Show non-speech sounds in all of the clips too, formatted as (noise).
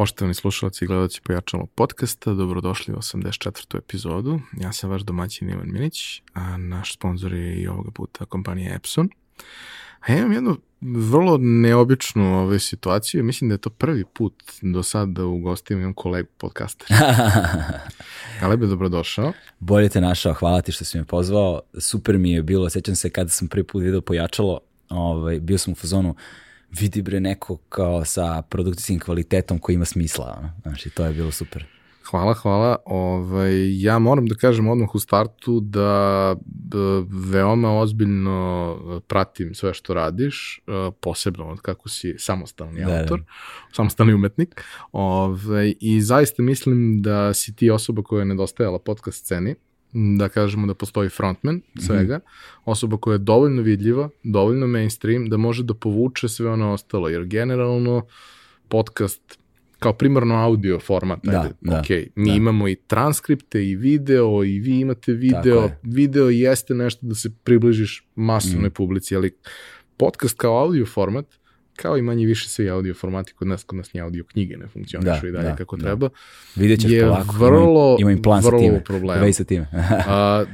Poštovani slušalci i gledalci Pojačalo podcasta, dobrodošli u 84. epizodu. Ja sam vaš domaćin Ivan Minić, a naš sponsor je i ovoga puta kompanija Epson. A ja imam jednu vrlo neobičnu ovaj, situaciju. Mislim da je to prvi put do sada da u gostima imam kolegu podcastera. (laughs) Galebe, dobrodošao. Bolje te našao, hvala ti što si me pozvao. Super mi je bilo, sećam se kada sam prvi put video Pojačalo, ovaj, bio sam u fazonu, vidi bre neko kao sa produkcijskim kvalitetom koji ima smisla. Znači, to je bilo super. Hvala, hvala. Ovaj, ja moram da kažem odmah u startu da, da veoma ozbiljno pratim sve što radiš, e, posebno od kako si samostalni da, autor, da. samostalni umetnik. Ovaj, I zaista mislim da si ti osoba koja je nedostajala podcast sceni da kažemo da postoji frontman svega, mm -hmm. osoba koja je dovoljno vidljiva, dovoljno mainstream, da može da povuče sve ono ostalo, jer generalno podcast kao primarno audio format, da, ajde, da, ok, mi da. imamo i transkripte i video i vi imate video, video jeste nešto da se približiš masovnoj mm. publici, ali podcast kao audio format kao i manje više sve audio formati kod nas, kod nas ni audio knjige ne funkcionišu da, i dalje da, kako da. treba. Vidjet ćeš je polako, vrlo, ima im plan vrlo sa time. problem. sa time. A,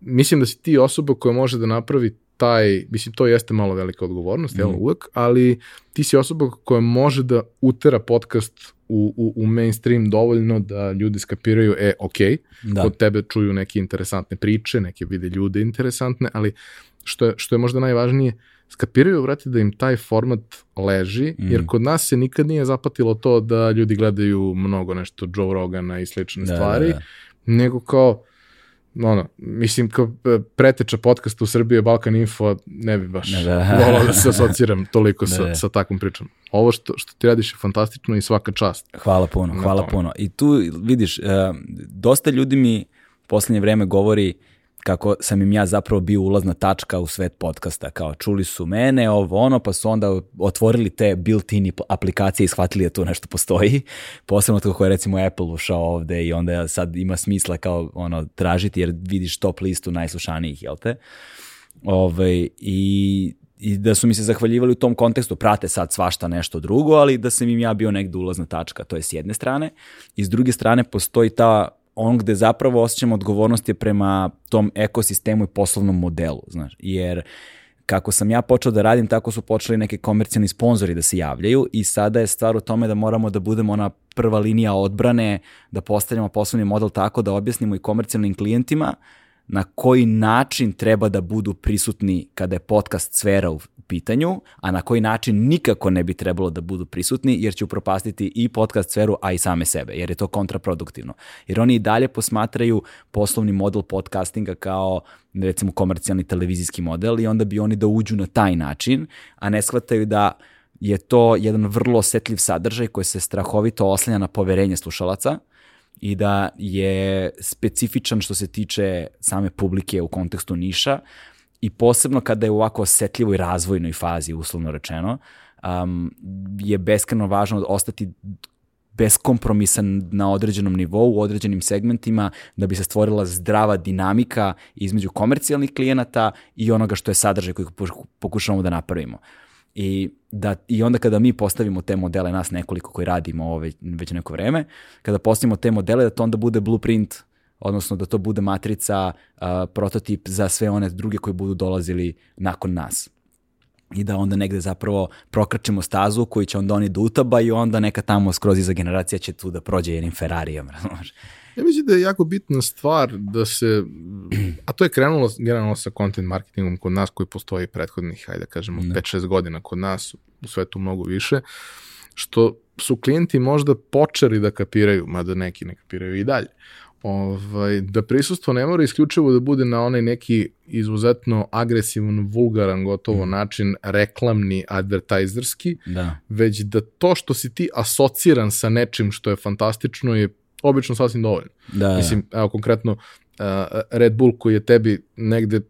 mislim da si ti osoba koja može da napravi taj, mislim, to jeste malo velika odgovornost, mm. evo, uvek, ali ti si osoba koja može da utera podcast u, u, u mainstream dovoljno da ljudi skapiraju, e, ok, da. kod tebe čuju neke interesantne priče, neke vide ljude interesantne, ali što je, što je možda najvažnije, skapiraju, vrati, da im taj format leži, mm. jer kod nas se nikad nije zapatilo to da ljudi gledaju mnogo nešto Joe Rogana i slične da, stvari, da, da. nego kao, ono, mislim, kao e, preteča podcasta u Srbiji je Balkan Info, ne bi baš da. (laughs) volao da se asociram toliko sa, da. sa takvom pričom. Ovo što, što ti radiš je fantastično i svaka čast. Hvala puno, hvala tome. puno. I tu vidiš, uh, dosta ljudi mi poslednje vreme govori uh, kako sam im ja zapravo bio ulazna tačka u svet podcasta, kao čuli su mene, ovo ono, pa su onda otvorili te built-in aplikacije i shvatili da tu nešto postoji, (laughs) posebno kako je recimo Apple ušao ovde i onda sad ima smisla kao ono tražiti jer vidiš top listu najslušanijih, jel te? Ove, ovaj, i i da su mi se zahvaljivali u tom kontekstu, prate sad svašta nešto drugo, ali da sam im ja bio negde ulazna tačka, to je s jedne strane. I s druge strane postoji ta on gde zapravo osjećam odgovornost je prema tom ekosistemu i poslovnom modelu, znaš, jer kako sam ja počeo da radim, tako su počeli neke komercijalni sponzori da se javljaju i sada je stvar u tome da moramo da budemo ona prva linija odbrane, da postavljamo poslovni model tako da objasnimo i komercijalnim klijentima na koji način treba da budu prisutni kada je podcast sfera u pitanju, a na koji način nikako ne bi trebalo da budu prisutni, jer će upropastiti i podcast sferu, a i same sebe, jer je to kontraproduktivno. Jer oni i dalje posmatraju poslovni model podcastinga kao recimo komercijalni televizijski model i onda bi oni da uđu na taj način, a ne shvataju da je to jedan vrlo osetljiv sadržaj koji se strahovito oslanja na poverenje slušalaca, i da je specifičan što se tiče same publike u kontekstu niša i posebno kada je u ovako osetljivoj razvojnoj fazi, uslovno rečeno, um, je beskreno važno ostati beskompromisan na određenom nivou, u određenim segmentima, da bi se stvorila zdrava dinamika između komercijalnih klijenata i onoga što je sadržaj koji pokušavamo da napravimo. I, da, I onda kada mi postavimo te modele, nas nekoliko koji radimo ovo već, neko vreme, kada postavimo te modele, da to onda bude blueprint, odnosno da to bude matrica, uh, prototip za sve one druge koji budu dolazili nakon nas i da onda negde zapravo prokračemo stazu koju će onda oni da utaba i onda neka tamo skroz iza generacija će tu da prođe jednim Ferrarijom, (laughs) razumiješ? Ja mislim da je jako bitna stvar da se, a to je krenulo generalno sa content marketingom kod nas koji postoji prethodnih, hajde da kažemo, da. 5-6 godina kod nas, u svetu mnogo više, što su klijenti možda počeli da kapiraju, mada neki ne kapiraju i dalje, ovaj, da prisustvo ne mora isključivo da bude na onaj neki izuzetno agresivan, vulgaran gotovo mm. način, reklamni, advertajzerski, da. već da to što si ti asociran sa nečim što je fantastično je obično sasvim dovoljno. Da, da. Mislim, evo konkretno uh, Red Bull koji je tebi negde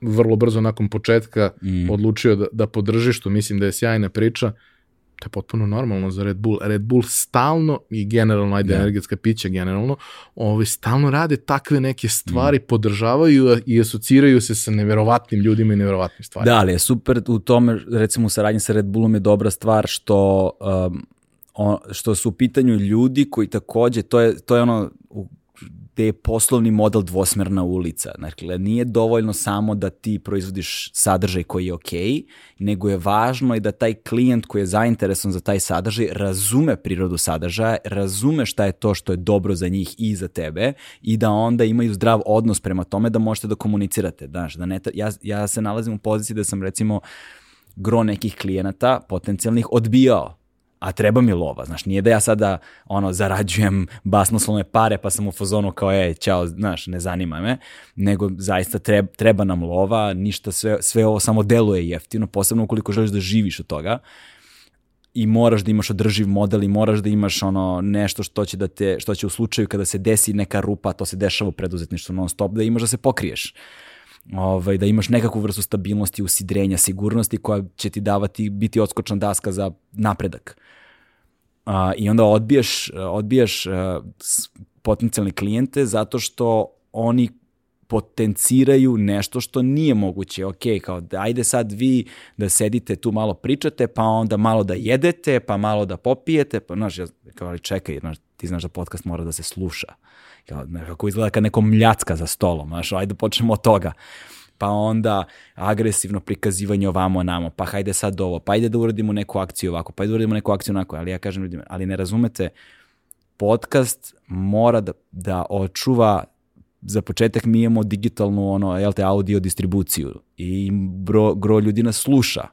vrlo brzo nakon početka mm. odlučio da, da podrži, što mislim da je sjajna priča, to je potpuno normalno za Red Bull. Red Bull stalno i generalno, ajde, yeah. Da. energetska pića generalno, ovaj, stalno rade takve neke stvari, mm. podržavaju i asociraju se sa neverovatnim ljudima i neverovatnim stvarima. Da, ali je super u tome, recimo u saradnji sa Red Bullom je dobra stvar što um, o, što su u pitanju ljudi koji takođe, to je, to je ono u gde je poslovni model dvosmerna ulica. Dakle, nije dovoljno samo da ti proizvodiš sadržaj koji je ok, nego je važno i da taj klijent koji je zainteresovan za taj sadržaj razume prirodu sadržaja, razume šta je to što je dobro za njih i za tebe i da onda imaju zdrav odnos prema tome da možete da komunicirate. Znaš, da ne, ja, ja se nalazim u poziciji da sam recimo gro nekih klijenata potencijalnih odbijao a treba mi lova, znaš, nije da ja sada ono zarađujem basnoslovne pare pa sam u fazonu kao ej, ćao, znaš, ne zanima me, nego zaista treba, treba nam lova, ništa, sve, sve ovo samo deluje jeftino, posebno ukoliko želiš da živiš od toga. I moraš da imaš održiv model i moraš da imaš ono nešto što će da te što će u slučaju kada se desi neka rupa, to se dešava u preduzetništvu non stop da imaš da se pokriješ ovaj, da imaš nekakvu vrstu stabilnosti, usidrenja, sigurnosti koja će ti davati, biti odskočna daska za napredak. Uh, I onda odbijaš, odbijaš uh, potencijalne klijente zato što oni potenciraju nešto što nije moguće. Ok, kao da ajde sad vi da sedite tu malo pričate, pa onda malo da jedete, pa malo da popijete, pa znaš, ja, kao ali čekaj, znaš, ti znaš da podcast mora da se sluša. Kao, nekako izgleda kad neko mljacka za stolom, znaš, ajde počnemo od toga pa onda agresivno prikazivanje ovamo namo, pa hajde sad ovo, pa ajde da uradimo neku akciju ovako, pa ajde da uradimo neku akciju onako, ali ja kažem ljudima, ali ne razumete, podcast mora da, da očuva za početak mi imamo digitalnu ono, jel te, audio distribuciju i bro, gro ljudi nas sluša,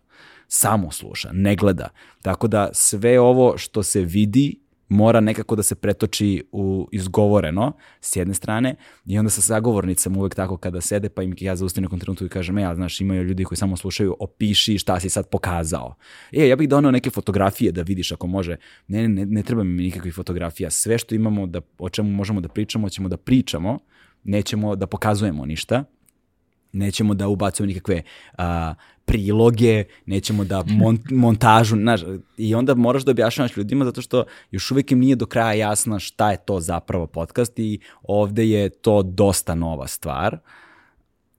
samo sluša, ne gleda. Tako da sve ovo što se vidi mora nekako da se pretoči u izgovoreno s jedne strane i onda sa sagovornicama uvek tako kada sede pa im ja zaustavim nekom trenutku i kažem, ja, znaš, imaju ljudi koji samo slušaju, opiši šta si sad pokazao. E, ja bih donao neke fotografije da vidiš ako može. Ne, ne, ne treba mi nikakvih fotografija. Sve što imamo da, o čemu možemo da pričamo, ćemo da pričamo, nećemo da pokazujemo ništa, nećemo da ubacujemo nikakve a, priloge, nećemo da mont, montažu, znaš, i onda moraš da objašnjavaš ljudima zato što još uvijek im nije do kraja jasna šta je to zapravo podcast i ovde je to dosta nova stvar.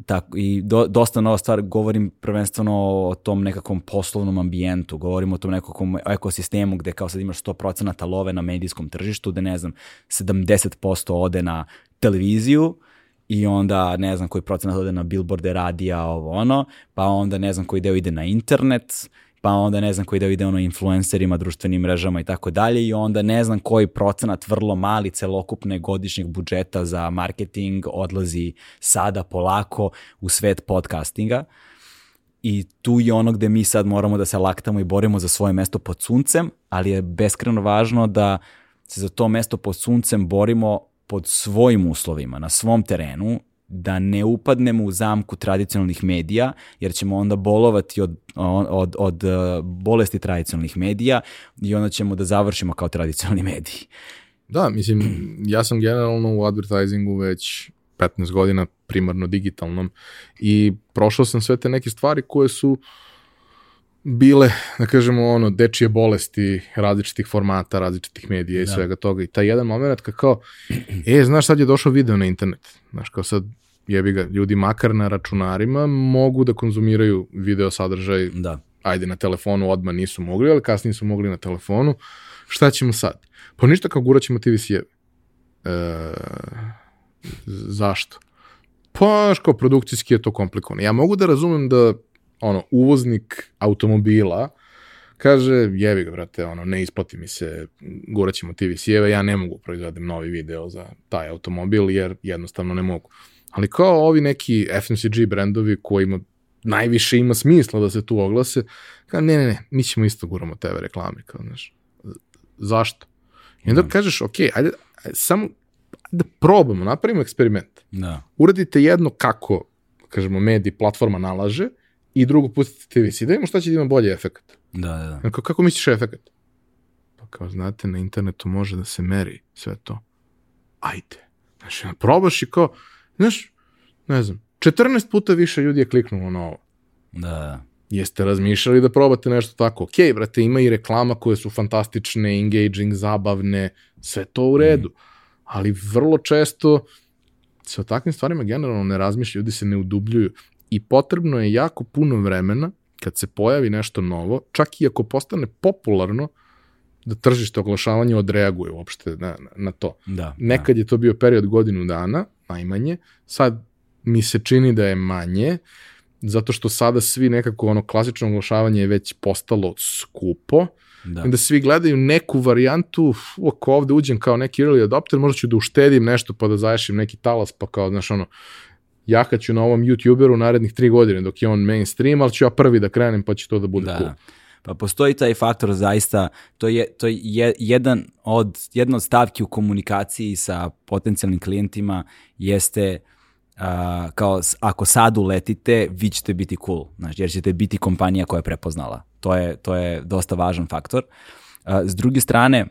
Tako, I do, dosta nova stvar, govorim prvenstveno o tom nekakvom poslovnom ambijentu, govorim o tom nekakvom ekosistemu gde kao sad imaš 100% love na medijskom tržištu, da ne znam, 70% ode na televiziju, i onda ne znam koji procenat ode na billboarde, radija, ovo ono, pa onda ne znam koji deo ide na internet, pa onda ne znam koji deo ide ono influencerima, društvenim mrežama i tako dalje i onda ne znam koji procenat vrlo mali celokupne godišnjeg budžeta za marketing odlazi sada polako u svet podcastinga. I tu je ono gde mi sad moramo da se laktamo i borimo za svoje mesto pod suncem, ali je beskreno važno da se za to mesto pod suncem borimo pod svojim uslovima, na svom terenu, da ne upadnemo u zamku tradicionalnih medija, jer ćemo onda bolovati od, od, od, uh, bolesti tradicionalnih medija i onda ćemo da završimo kao tradicionalni mediji. Da, mislim, ja sam generalno u advertisingu već 15 godina primarno digitalnom i prošao sam sve te neke stvari koje su uh, bile, da kažemo, ono, dečije bolesti različitih formata, različitih medija i da. svega toga. I taj jedan moment kad kao, (clears throat) e, znaš, sad je došao video na internet. Znaš, kao sad, jebi ga, ljudi makar na računarima mogu da konzumiraju video sadržaj. Da. Ajde, na telefonu odmah nisu mogli, ali kasnije su mogli na telefonu. Šta ćemo sad? Pa ništa kao gurat ćemo TV sjeve. E, zašto? Pa, kao produkcijski je to komplikovano. Ja mogu da razumem da ono, uvoznik automobila kaže, jevi ga, brate, ono, ne isplati mi se, guraćemo TVC-eve, ja ne mogu proizvedem novi video za taj automobil, jer jednostavno ne mogu. Ali kao ovi neki FMCG brendovi kojima najviše ima smisla da se tu oglase, kao, ne, ne, ne, mi ćemo isto guramo tebe reklame, kao, znaš, zašto? I onda da. kažeš, ok, ajde, ajde samo da probamo, napravimo eksperiment. Da. Uradite jedno kako, kažemo, medij, platforma nalaže, i drugo pustite TVC, da vidimo šta će da ima bolji efekt. Da, da, da. Kako, kako misliš efekt? Pa kao znate, na internetu može da se meri sve to. Ajde. Znači, probaš i kao, znaš, ne znam, 14 puta više ljudi je kliknulo na ovo. Da, da. Jeste razmišljali da probate nešto tako? Ok, brate, ima i reklama koje su fantastične, engaging, zabavne, sve to u redu. Mm. Ali vrlo često se o takvim stvarima generalno ne razmišlja, ljudi se ne udubljuju i potrebno je jako puno vremena kad se pojavi nešto novo, čak i ako postane popularno, da tržište oglašavanja odreaguje uopšte na, na, to. Da, Nekad je to bio period godinu dana, najmanje, sad mi se čini da je manje, zato što sada svi nekako ono klasično oglašavanje je već postalo skupo, da. da. da svi gledaju neku varijantu, "U, ako ovde uđem kao neki early adopter, možda ću da uštedim nešto pa da zaješim neki talas, pa kao, znaš, ono, jakaću na ovom YouTuberu narednih tri godine dok je on mainstream, ali ću ja prvi da krenem pa će to da bude Da. cool. Pa postoji taj faktor zaista, to je, to je jedan od, jedna od stavki u komunikaciji sa potencijalnim klijentima jeste a, kao ako sad uletite, vi ćete biti cool, znači, jer ćete biti kompanija koja je prepoznala. To je, to je dosta važan faktor. A, s druge strane,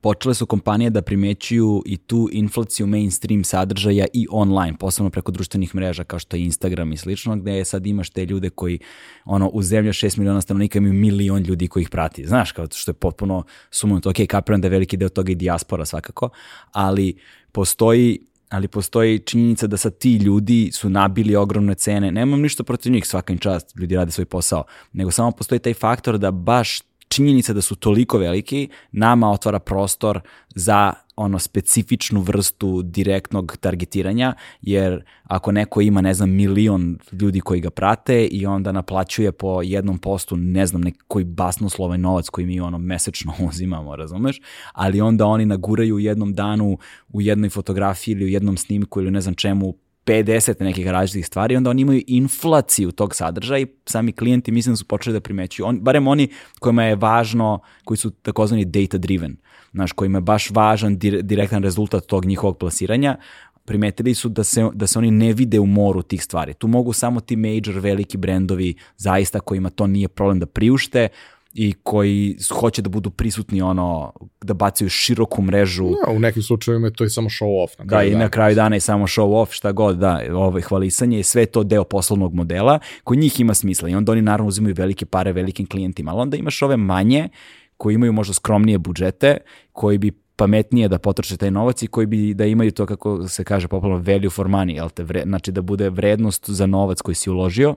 počele su kompanije da primećuju i tu inflaciju mainstream sadržaja i online, posebno preko društvenih mreža kao što je Instagram i slično, gde sad imaš te ljude koji ono, u zemlji od 6 miliona stanovnika imaju milion ljudi koji ih prati. Znaš, kao što je potpuno sumnuto. Ok, kapiram da je veliki deo toga i dijaspora svakako, ali postoji ali postoji činjenica da sad ti ljudi su nabili ogromne cene. Nemam ništa protiv njih, svaka im čast, ljudi rade svoj posao, nego samo postoji taj faktor da baš činjenica da su toliko veliki nama otvara prostor za ono specifičnu vrstu direktnog targetiranja, jer ako neko ima, ne znam, milion ljudi koji ga prate i onda naplaćuje po jednom postu, ne znam, neki basnoslovan novac koji mi ono mesečno (laughs) uzimamo, razumeš? Ali onda oni naguraju u jednom danu, u jednoj fotografiji ili u jednom snimku ili ne znam čemu 50 nekih različitih stvari, onda oni imaju inflaciju tog sadržaja i sami klijenti mislim da su počeli da primećuju, on, barem oni kojima je važno, koji su takozvani data driven, znaš, kojima je baš važan dir, direktan rezultat tog njihovog plasiranja, primetili su da se, da se oni ne vide u moru tih stvari. Tu mogu samo ti major veliki brendovi zaista kojima to nije problem da priušte, i koji hoće da budu prisutni ono, da bacaju široku mrežu Ja, u nekim slučajevima je to i samo show off. Na Da, i na kraju dana je samo show off, šta god, da, ovaj, hvalisanje je sve to deo poslovnog modela koji njih ima smisla i onda oni naravno uzimaju velike pare velikim klijentima, ali onda imaš ove manje koji imaju možda skromnije budžete, koji bi pametnije da potroše taj novac i koji bi da imaju to kako se kaže popularno value for money, jel te, vre, znači da bude vrednost za novac koji si uložio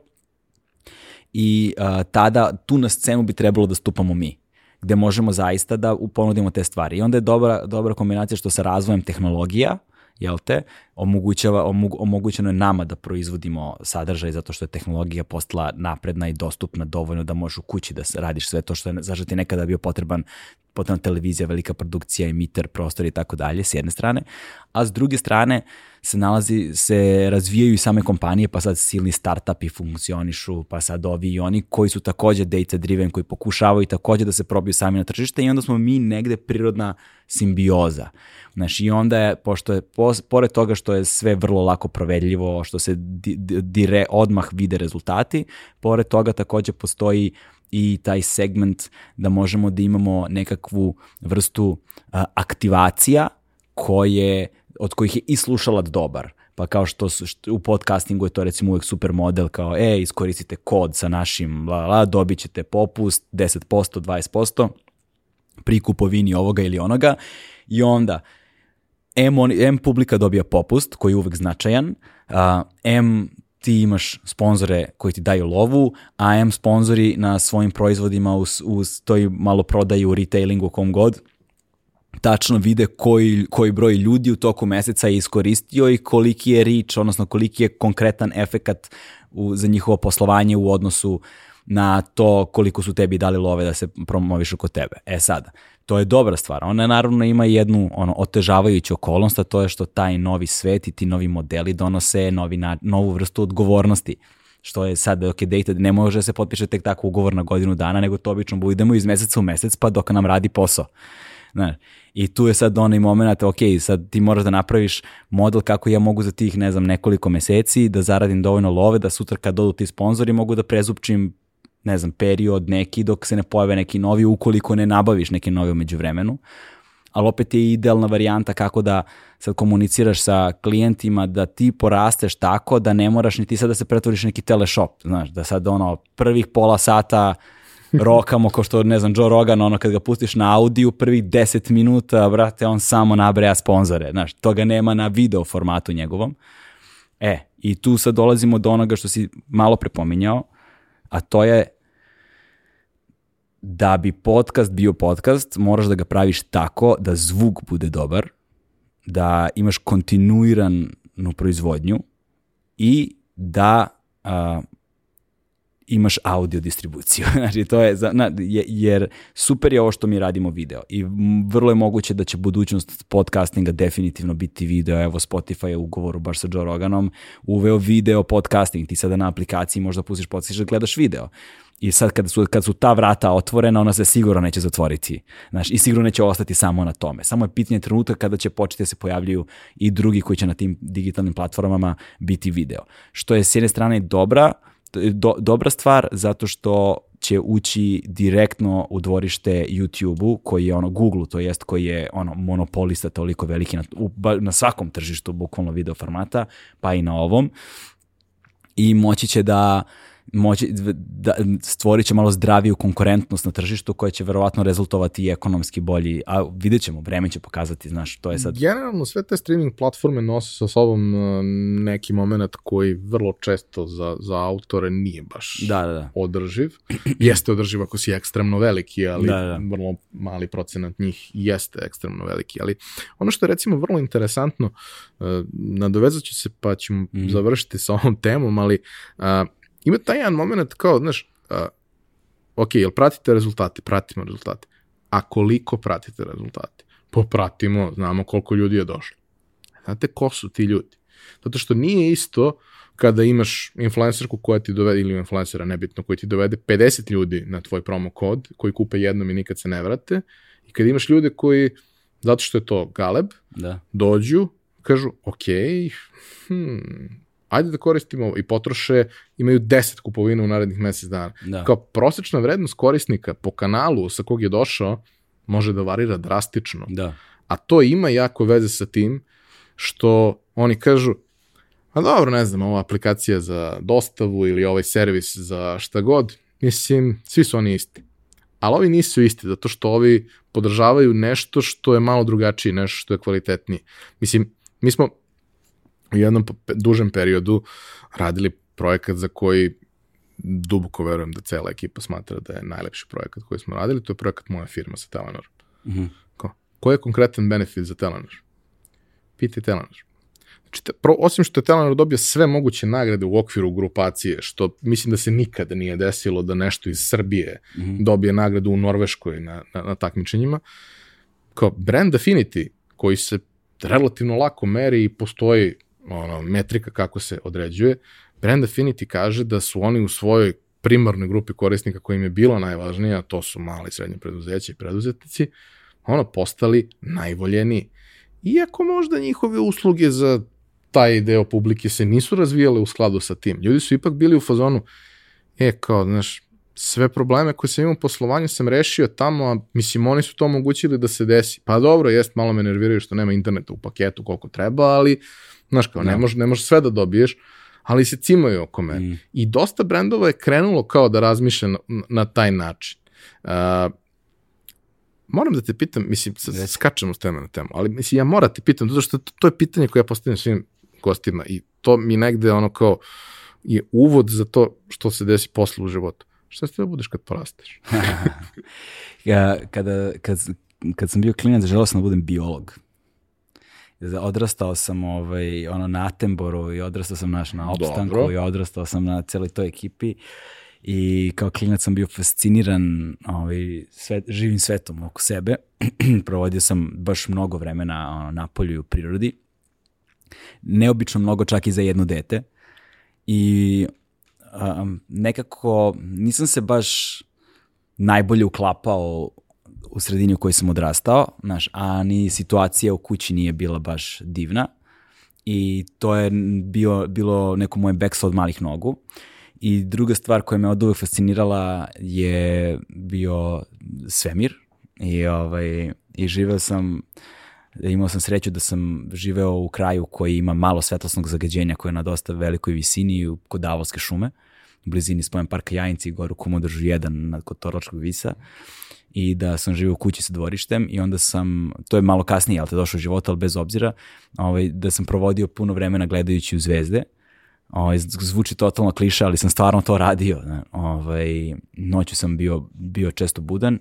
i a, tada tu na scenu bi trebalo da stupamo mi gde možemo zaista da ponudimo te stvari. I onda je dobra, dobra kombinacija što sa razvojem tehnologija, jel te, omogućava, omog, omogućeno je nama da proizvodimo sadržaj zato što je tehnologija postala napredna i dostupna dovoljno da možeš u kući da radiš sve to što je, zašto ti nekada bio potreban potrebna televizija, velika produkcija, emiter, prostor i tako dalje, s jedne strane, a s druge strane se nalazi, se razvijaju i same kompanije, pa sad silni startupi funkcionišu, pa sad ovi i oni koji su takođe data driven, koji pokušavaju takođe da se probiju sami na tržište i onda smo mi negde prirodna simbioza. Znaš, i onda je, pošto je, pos, pored toga što je sve vrlo lako provedljivo, što se di, di, dire, odmah vide rezultati, pored toga takođe postoji i taj segment da možemo da imamo nekakvu vrstu aktivacija koje, od kojih je i slušalac dobar. Pa kao što, što u podcastingu je to recimo uvek super model kao e, iskoristite kod sa našim la, la, dobit ćete popust 10%, 20% pri kupovini ovoga ili onoga i onda M, on, M publika dobija popust koji je uvek značajan, a, M ti imaš sponzore koji ti daju lovu, a M sponzori na svojim proizvodima uz, uz toj malo prodaju u retailingu kom god, tačno vide koji, koji broj ljudi u toku meseca je iskoristio i koliki je reach, odnosno koliki je konkretan efekat u, za njihovo poslovanje u odnosu na to koliko su tebi dali love da se promovišu kod tebe. E sada, to je dobra stvar. Ona naravno ima jednu ono, otežavajuću okolnost, a to je što taj novi svet i ti novi modeli donose novi na, novu vrstu odgovornosti što je sad, ok, data, ne može da se potpiše tek tako ugovor na godinu dana, nego to obično budemo iz meseca u mesec, pa dok nam radi posao. Znaš, I tu je sad onaj moment, ok, sad ti moraš da napraviš model kako ja mogu za tih, ne znam, nekoliko meseci da zaradim dovoljno love, da sutra kad dodu ti sponzori mogu da prezupčim ne znam, period neki dok se ne pojave neki novi, ukoliko ne nabaviš neki novi umeđu vremenu. Ali opet je idealna varijanta kako da sad komuniciraš sa klijentima da ti porasteš tako da ne moraš ni ti sad da se pretvoriš neki teleshop, znaš, da sad ono prvih pola sata rokamo ko što, ne znam, Joe Rogan, ono kad ga pustiš na audiju, prvih 10 minuta, brate, on samo nabreja sponzore, znaš, toga nema na video formatu njegovom. E, i tu sad dolazimo do onoga što si malo prepominjao, a to je da bi podcast bio podcast, moraš da ga praviš tako da zvuk bude dobar, da imaš kontinuiranu proizvodnju i da a, imaš audio distribuciju. (laughs) znači, to je, na, jer super je ovo što mi radimo video i vrlo je moguće da će budućnost podcastinga definitivno biti video. Evo, Spotify je u ugovoru baš sa Joe Roganom uveo video podcasting. Ti sada na aplikaciji možda pustiš podcast da gledaš video. I sad kad su, kad su ta vrata otvorena, ona se sigurno neće zatvoriti. Znaš, I sigurno neće ostati samo na tome. Samo je pitanje trenutka kada će početi da se pojavljuju i drugi koji će na tim digitalnim platformama biti video. Što je s jedne strane dobra, do, dobra stvar zato što će ući direktno u dvorište YouTube-u koji je ono Google, to jest koji je ono monopolista toliko veliki na, u, na svakom tržištu bukvalno video formata, pa i na ovom. I moći će da uh, moći, da, stvorit će malo zdraviju konkurentnost na tržištu koja će verovatno rezultovati i ekonomski bolji, a vidjet ćemo, vreme će pokazati, znaš, to je sad... Generalno sve te streaming platforme nose sa sobom uh, neki moment koji vrlo često za, za autore nije baš da, da, da. održiv. Jeste održiv ako si ekstremno veliki, ali da, da. vrlo mali procenat njih jeste ekstremno veliki, ali ono što je recimo vrlo interesantno, uh, nadovezat ću se pa ćemo mm. završiti sa ovom temom, ali uh, ima taj jedan moment kao, znaš, uh, ok, jel pratite rezultate? Pratimo rezultate. A koliko pratite rezultate? Popratimo, znamo koliko ljudi je došlo. Znate ko su ti ljudi? Zato što nije isto kada imaš influencerku koja ti dovede, ili influencera, nebitno, koji ti dovede 50 ljudi na tvoj promo kod, koji kupe jednom i nikad se ne vrate, i kada imaš ljude koji, zato što je to galeb, da. dođu, kažu, ok, hmm, ajde da koristimo i potroše, imaju 10 kupovina u narednih mesec dana. Da. Kao prosečna vrednost korisnika po kanalu sa kog je došao može da varira drastično. Da. A to ima jako veze sa tim što oni kažu, a dobro, ne znam, ova aplikacija za dostavu ili ovaj servis za šta god, mislim, svi su oni isti. Ali ovi nisu isti, zato što ovi podržavaju nešto što je malo drugačije, nešto što je kvalitetnije. Mislim, mi smo u jednom dužem periodu radili projekat za koji duboko verujem da cela ekipa smatra da je najlepši projekat koji smo radili, to je projekat moja firma sa Telenor. Mm -hmm. Ko? Koji je konkretan benefit za Telenor? Pitaj Telenor. Znači, te, pro, osim što je Telenor dobio sve moguće nagrade u okviru grupacije, što mislim da se nikada nije desilo da nešto iz Srbije mm -hmm. dobije nagradu u Norveškoj na, na, na takmičenjima, kao brand Affinity, koji se relativno lako meri i postoji ono, metrika kako se određuje, Brand Affinity kaže da su oni u svojoj primarnoj grupi korisnika koja im je bila najvažnija, to su mali i srednje preduzeće i preduzetnici, ono, postali najvoljeniji. Iako možda njihove usluge za taj deo publike se nisu razvijale u skladu sa tim. Ljudi su ipak bili u fazonu, e, kao, znaš, sve probleme koje sam imao u poslovanju sam rešio tamo, a mislim, oni su to omogućili da se desi. Pa dobro, jest, malo me nerviraju što nema interneta u paketu koliko treba, ali Znaš kao, ne, ne možeš ne može sve da dobiješ, ali se cimaju oko mene. Mm. I dosta brendova je krenulo kao da razmišlja na, na taj način. Uh, moram da te pitam, mislim, sad skačemo s teme na temu, ali mislim, ja moram da te pitam, zato što to, to je pitanje koje ja postavljam svim gostima i to mi negde ono kao je uvod za to što se desi posle u životu. Šta ste da budeš kad porasteš? (laughs) ja, kada, kad, kad sam bio klinac, želeo sam da budem biolog odrastao sam ovaj, ono, na Atemboru i odrastao sam naš na opstanku Dobro. i odrastao sam na celoj toj ekipi i kao klinac sam bio fasciniran ovaj, svet, živim svetom oko sebe. (clears throat) Provodio sam baš mnogo vremena ono, na polju i u prirodi. Neobično mnogo čak i za jedno dete. I um, nekako nisam se baš najbolje uklapao u sredini u kojoj sam odrastao, znaš, a ni situacija u kući nije bila baš divna. I to je bio, bilo neko moje bekstvo od malih nogu. I druga stvar koja me od uvek fascinirala je bio svemir. I, ovaj, i živeo sam imao sam sreću da sam živeo u kraju koji ima malo svetlosnog zagađenja koje je na dosta velikoj visini kod Davolske šume u blizini spomen parka Jajinci i goru Kumodržu 1 kod Torlačkog visa i da sam živio u kući sa dvorištem i onda sam, to je malo kasnije, ali te došao život, ali bez obzira, ovaj, da sam provodio puno vremena gledajući u zvezde, Ovaj, zvuči totalno kliša, ali sam stvarno to radio. Ne? Ovaj, noću sam bio, bio često budan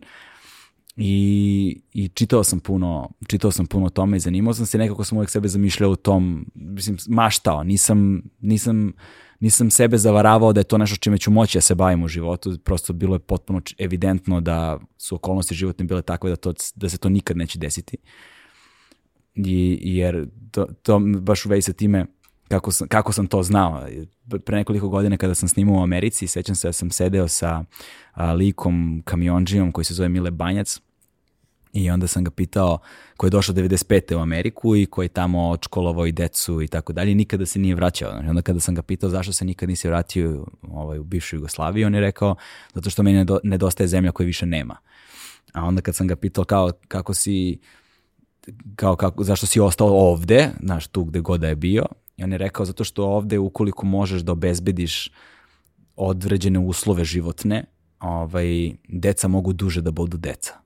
i, i čitao sam puno, čitao sam puno o tome i zanimao sam se, nekako sam uvijek sebe zamišljao u tom, mislim, maštao, nisam, nisam, nisam sebe zavaravao da je to nešto čime ću moći da se bavim u životu, prosto bilo je potpuno evidentno da su okolnosti životne bile takve da, to, da se to nikad neće desiti. I, jer to, to baš u vezi sa time kako sam, kako sam to znao. Pre nekoliko godina kada sam snimao u Americi, sećam se da sam sedeo sa a, likom kamionđijom koji se zove Mile Banjac i onda sam ga pitao, koji je došao 95. u Ameriku i koji je tamo odškolovao i decu i tako dalje, nikada se nije vraćao. Onda kada sam ga pitao zašto se nikad nisi vratio ovaj, u bivšu Jugoslaviju, on je rekao, zato što meni nedostaje zemlja koje više nema. A onda kad sam ga pitao kao, kako si, kao, kako, zašto si ostao ovde, znaš, tu gde god da je bio, i on je rekao, zato što ovde ukoliko možeš da obezbediš određene uslove životne, ovaj, deca mogu duže da budu deca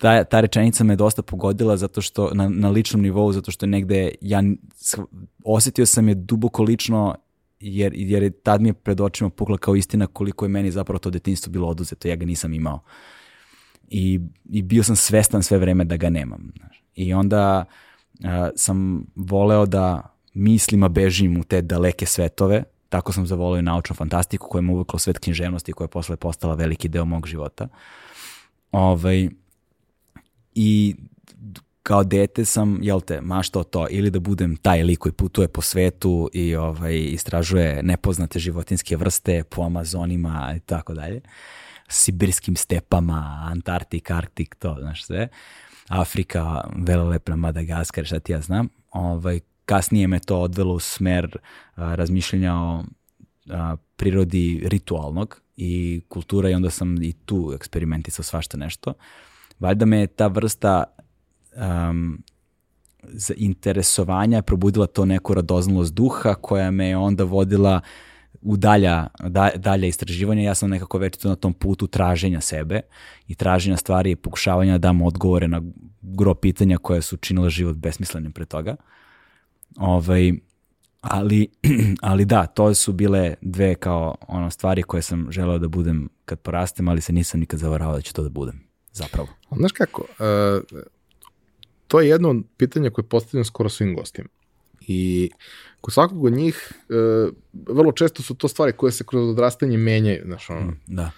ta, ta rečenica me dosta pogodila zato što na, na ličnom nivou, zato što negde ja osetio sam je duboko lično jer, jer je tad mi je pred očima pukla kao istina koliko je meni zapravo to detinjstvo bilo oduzeto, ja ga nisam imao. I, i bio sam svestan sve vreme da ga nemam. Znaš. I onda uh, sam voleo da mislima bežim u te daleke svetove, tako sam zavolio naučnu fantastiku koja me uvekla svet književnosti koja je posle postala veliki deo mog života. Ovaj, i kao dete sam, jel te, maštao to, ili da budem taj lik koji putuje po svetu i ovaj, istražuje nepoznate životinske vrste po Amazonima i tako dalje, sibirskim stepama, Antarktik, Arktik, to, znaš sve, Afrika, velelepna Madagaskar, šta ti ja znam, ovaj, kasnije me to odvelo u smer a, razmišljanja o a, prirodi ritualnog i kultura i onda sam i tu eksperimentisao svašta nešto valjda me ta vrsta um, interesovanja probudila to neku radoznalost duha koja me je onda vodila u dalja, da, dalja istraživanja. Ja sam nekako već na tom putu traženja sebe i traženja stvari i pokušavanja da dam odgovore na gro pitanja koje su činile život besmislenim pre toga. Ovaj, ali, (clears throat) ali da, to su bile dve kao ono stvari koje sam želeo da budem kad porastem, ali se nisam nikad zavaravao da ću to da budem zapravo. Znaš kako, uh, to je jedno od pitanja koje postavljam skoro svim gostima. I kod svakog od njih, uh, vrlo često su to stvari koje se kroz odrastanje menjaju, znaš, ono, mm, da.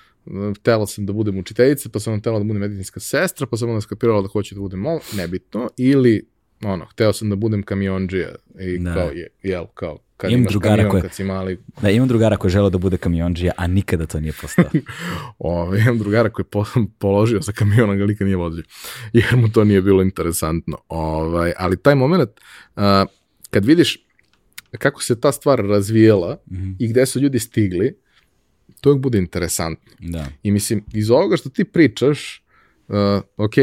Htela sam da budem učiteljica, pa sam htela da budem medicinska sestra, pa sam onda skapirala da hoću da budem mol, nebitno, ili ono, hteo sam da budem kamionđija i da. kao, je, jel, kao, kad imam imaš drugara kamion, koje, kad si mali. Da, imam drugara koji je želeo da bude kamionđija, a nikada to nije postao. (laughs) o, imam drugara koji je po, položio sa kamionom, ga nikad nije vozio, jer mu to nije bilo interesantno. Ovaj, ali taj moment, uh, kad vidiš kako se ta stvar razvijela mm -hmm. i gde su ljudi stigli, to uvijek bude interesantno. Da. I mislim, iz ovoga što ti pričaš, uh, ok,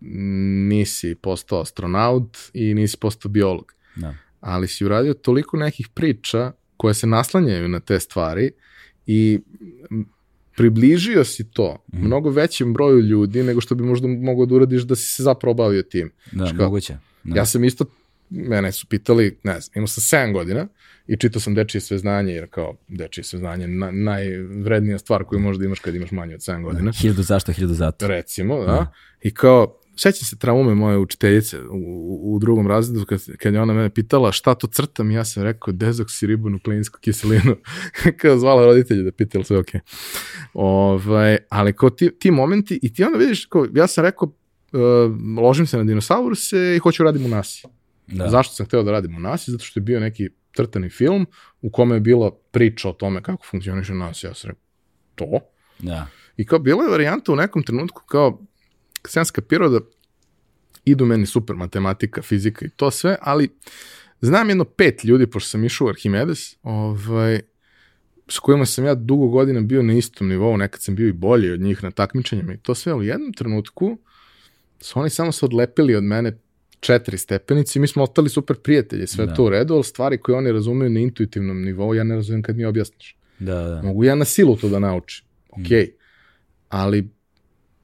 nisi postao astronaut i nisi postao biolog. Da. Ali si uradio toliko nekih priča koje se naslanjaju na te stvari i približio si to mm. mnogo većem broju ljudi nego što bi možda mogao da uradiš da si se zapravo bavio tim. Da, Ška, moguće. Da. Ja sam isto, mene su pitali, ne znam, imao sam 7 godina i čitao sam dečije sveznanje, jer kao dečije sveznanje na, najvrednija stvar koju možda imaš kad imaš manje od 7 godina. Da, hiljadu zašto, hiljadu zato. Recimo, da. da. I kao, sećam se traume moje učiteljice u, u drugom razredu kad, kad je ona mene pitala šta to crtam, ja sam rekao dezoksiribonukleinsku kiselinu. (laughs) Kao zvala roditelje da pitala sve ok. Ovaj, ali kao ti, ti momenti i ti onda vidiš, kao, ja sam rekao uh, ložim se na dinosauruse i hoću radim u nasi. Da. Zašto sam hteo da radim u nasi? Zato što je bio neki crtani film u kome je bila priča o tome kako funkcioniše nas. Ja sam rekao, to? Da. I kao bila je varijanta u nekom trenutku kao sam skapirao da idu meni super matematika, fizika i to sve, ali znam jedno pet ljudi, pošto sam išao u Arhimedes, ovaj, s kojima sam ja dugo godina bio na istom nivou, nekad sam bio i bolji od njih na takmičenjima i to sve, u jednom trenutku su oni samo se odlepili od mene četiri stepenici, mi smo ostali super prijatelji, sve da. to u redu, ali stvari koje oni razumeju na intuitivnom nivou, ja ne razumem kad mi objasniš. Da, da. Mogu ja na silu to da naučim, okej, okay. mm. ali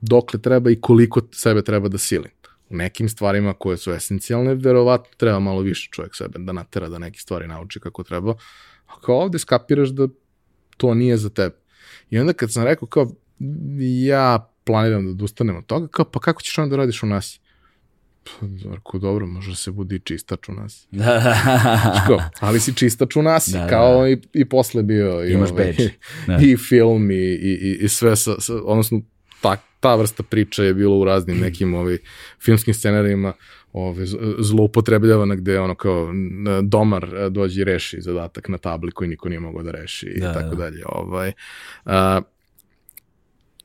dokle treba i koliko sebe treba da silim. U nekim stvarima koje su esencijalne, verovatno treba malo više čovjek sebe da natera da neke stvari nauči kako treba. A kao ovde skapiraš da to nije za tebe. I onda kad sam rekao kao, ja planiram da odustanem od toga, kao, pa kako ćeš onda da radiš u nas? Pa, Zorko, dobro, može da se budi čistač u nas. (laughs) Ško, ali si čistač u nas, da, kao da. I, i posle bio i, Imaš ovaj, beč. (laughs) Da. i film i, i, i sve, sa, sa, odnosno ta, ta vrsta priča je bilo u raznim nekim ovi, filmskim scenarijima ove, zloupotrebljavana gde ono kao domar e, dođe i reši zadatak na tabli koji niko nije mogao da reši i da, tako da. dalje. Ovaj, a,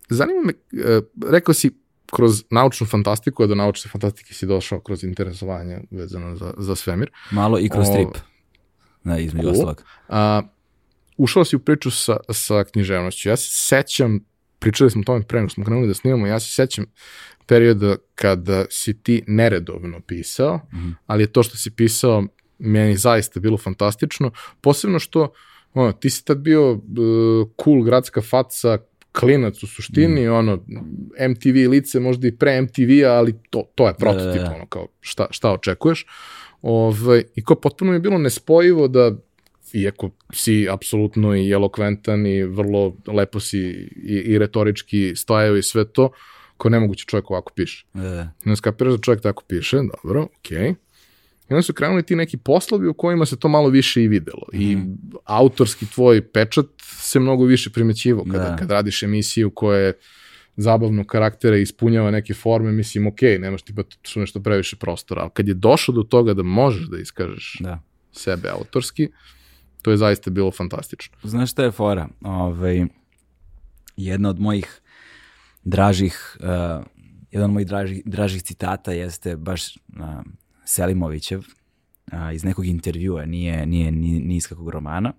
zanima me, e, rekao si kroz naučnu fantastiku, a do naučne fantastike si došao kroz interesovanje vezano za, za svemir. Malo i kroz o, strip, na, između cool. ostalog. A, ušao si u priču sa, sa književnošću. Ja se sećam, pričali smo o tome pre, smo krenuli da snimamo, ja se sećam perioda kada si ti neredovno pisao, mm -hmm. ali je to što si pisao meni zaista bilo fantastično, posebno što ono, ti si tad bio uh, cool gradska faca, klinac u suštini, mm. ono, MTV lice, možda i pre MTV-a, ali to, to je prototip, da, da, da. ono, kao šta, šta očekuješ. Ove, ovaj, I kao potpuno mi je bilo nespojivo da iako si apsolutno i elokventan i vrlo lepo si i, i retorički stajao i sve to, ko nemoguće čovjek ovako piše. Da. Ne skapiraš da čovjek tako piše, dobro, okej. Okay. I onda su krenuli ti neki poslovi u kojima se to malo više i videlo. Mm. I mhm. autorski tvoj pečat se mnogo više primećivo kada, da. kad radiš emisiju koja je zabavnog karaktera i ispunjava neke forme, mislim, ok, nemaš ti pa što nešto previše prostora, ali kad je došlo do toga da možeš da iskažeš da. sebe autorski, to je zaista bilo fantastično. Znaš šta je fora? Ove, ovaj, jedna od mojih dražih, uh, jedan od mojih dražih, dražih citata jeste baš uh, Selimovićev uh, iz nekog intervjua, nije, nije ni, ni iz kakvog romana,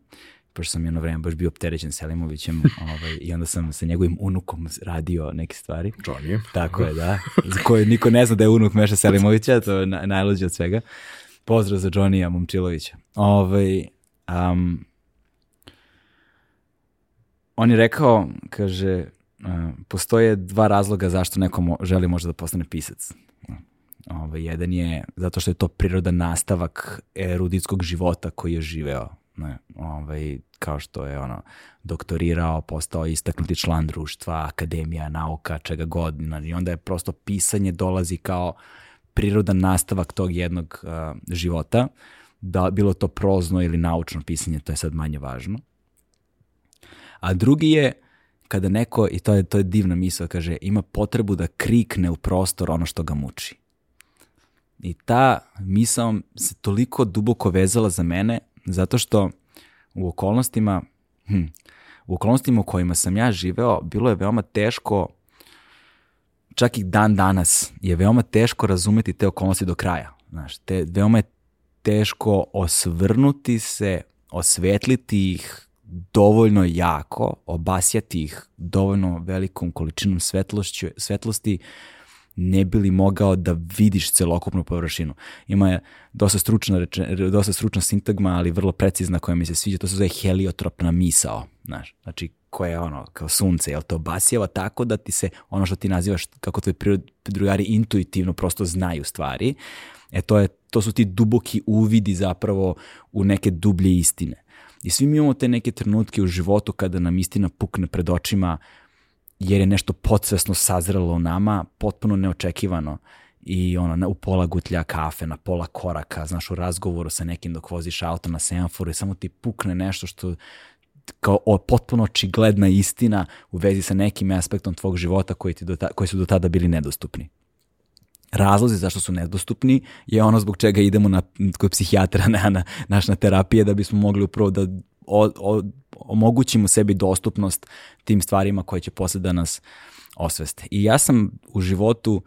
pošto sam jedno vreme baš bio opterećen Selimovićem (laughs) ovaj, i onda sam sa njegovim unukom radio neke stvari. Johnny. Tako je, da. Za koje niko ne zna da je unuk Meša Selimovića, to je na, najluđe od svega. Pozdrav za Johnny Momčilovića. Ovaj, um, on je rekao, kaže, uh, postoje dva razloga zašto neko želi možda da postane pisac. Ovaj, jedan je zato što je to prirodan nastavak eruditskog života koji je živeo. Ne, ovaj, kao što je ono doktorirao, postao istaknuti član društva, akademija, nauka, čega god. I onda je prosto pisanje dolazi kao prirodan nastavak tog jednog uh, života. Da, bilo to prozno ili naučno pisanje, to je sad manje važno. A drugi je kada neko, i to je, to je divna misla, kaže, ima potrebu da krikne u prostor ono što ga muči. I ta misao se toliko duboko vezala za mene, zato što u okolnostima, hm, u okolnostima u kojima sam ja živeo, bilo je veoma teško, čak i dan danas, je veoma teško razumeti te okolnosti do kraja. Znaš, te, veoma je teško osvrnuti se, osvetliti ih dovoljno jako, obasjati ih dovoljno velikom količinom svetlošću, svetlosti, ne bi li mogao da vidiš celokupnu površinu. Ima je dosta stručna, reče, dosta stručna sintagma, ali vrlo precizna koja mi se sviđa, to se zove heliotropna misao, znaš, znači koja je ono, kao sunce, jel to basjeva tako da ti se ono što ti nazivaš, kako tvoji drugari intuitivno prosto znaju stvari, e to, je, to su ti duboki uvidi zapravo u neke dublje istine. I svi mi imamo te neke trenutke u životu kada nam istina pukne pred očima, jer je nešto podsvesno sazrelo u nama, potpuno neočekivano i ono, u pola gutlja kafe, na pola koraka, znaš, u razgovoru sa nekim dok voziš auto na semaforu i samo ti pukne nešto što kao o, potpuno očigledna istina u vezi sa nekim aspektom tvog života koji, ti do ta, koji su do tada bili nedostupni. Razlozi zašto su nedostupni je ono zbog čega idemo na, kod psihijatra (laughs) na, na, naš na terapije da bismo mogli upravo da o, o, omogućimo sebi dostupnost tim stvarima koje će posle da nas osveste. I ja sam u životu,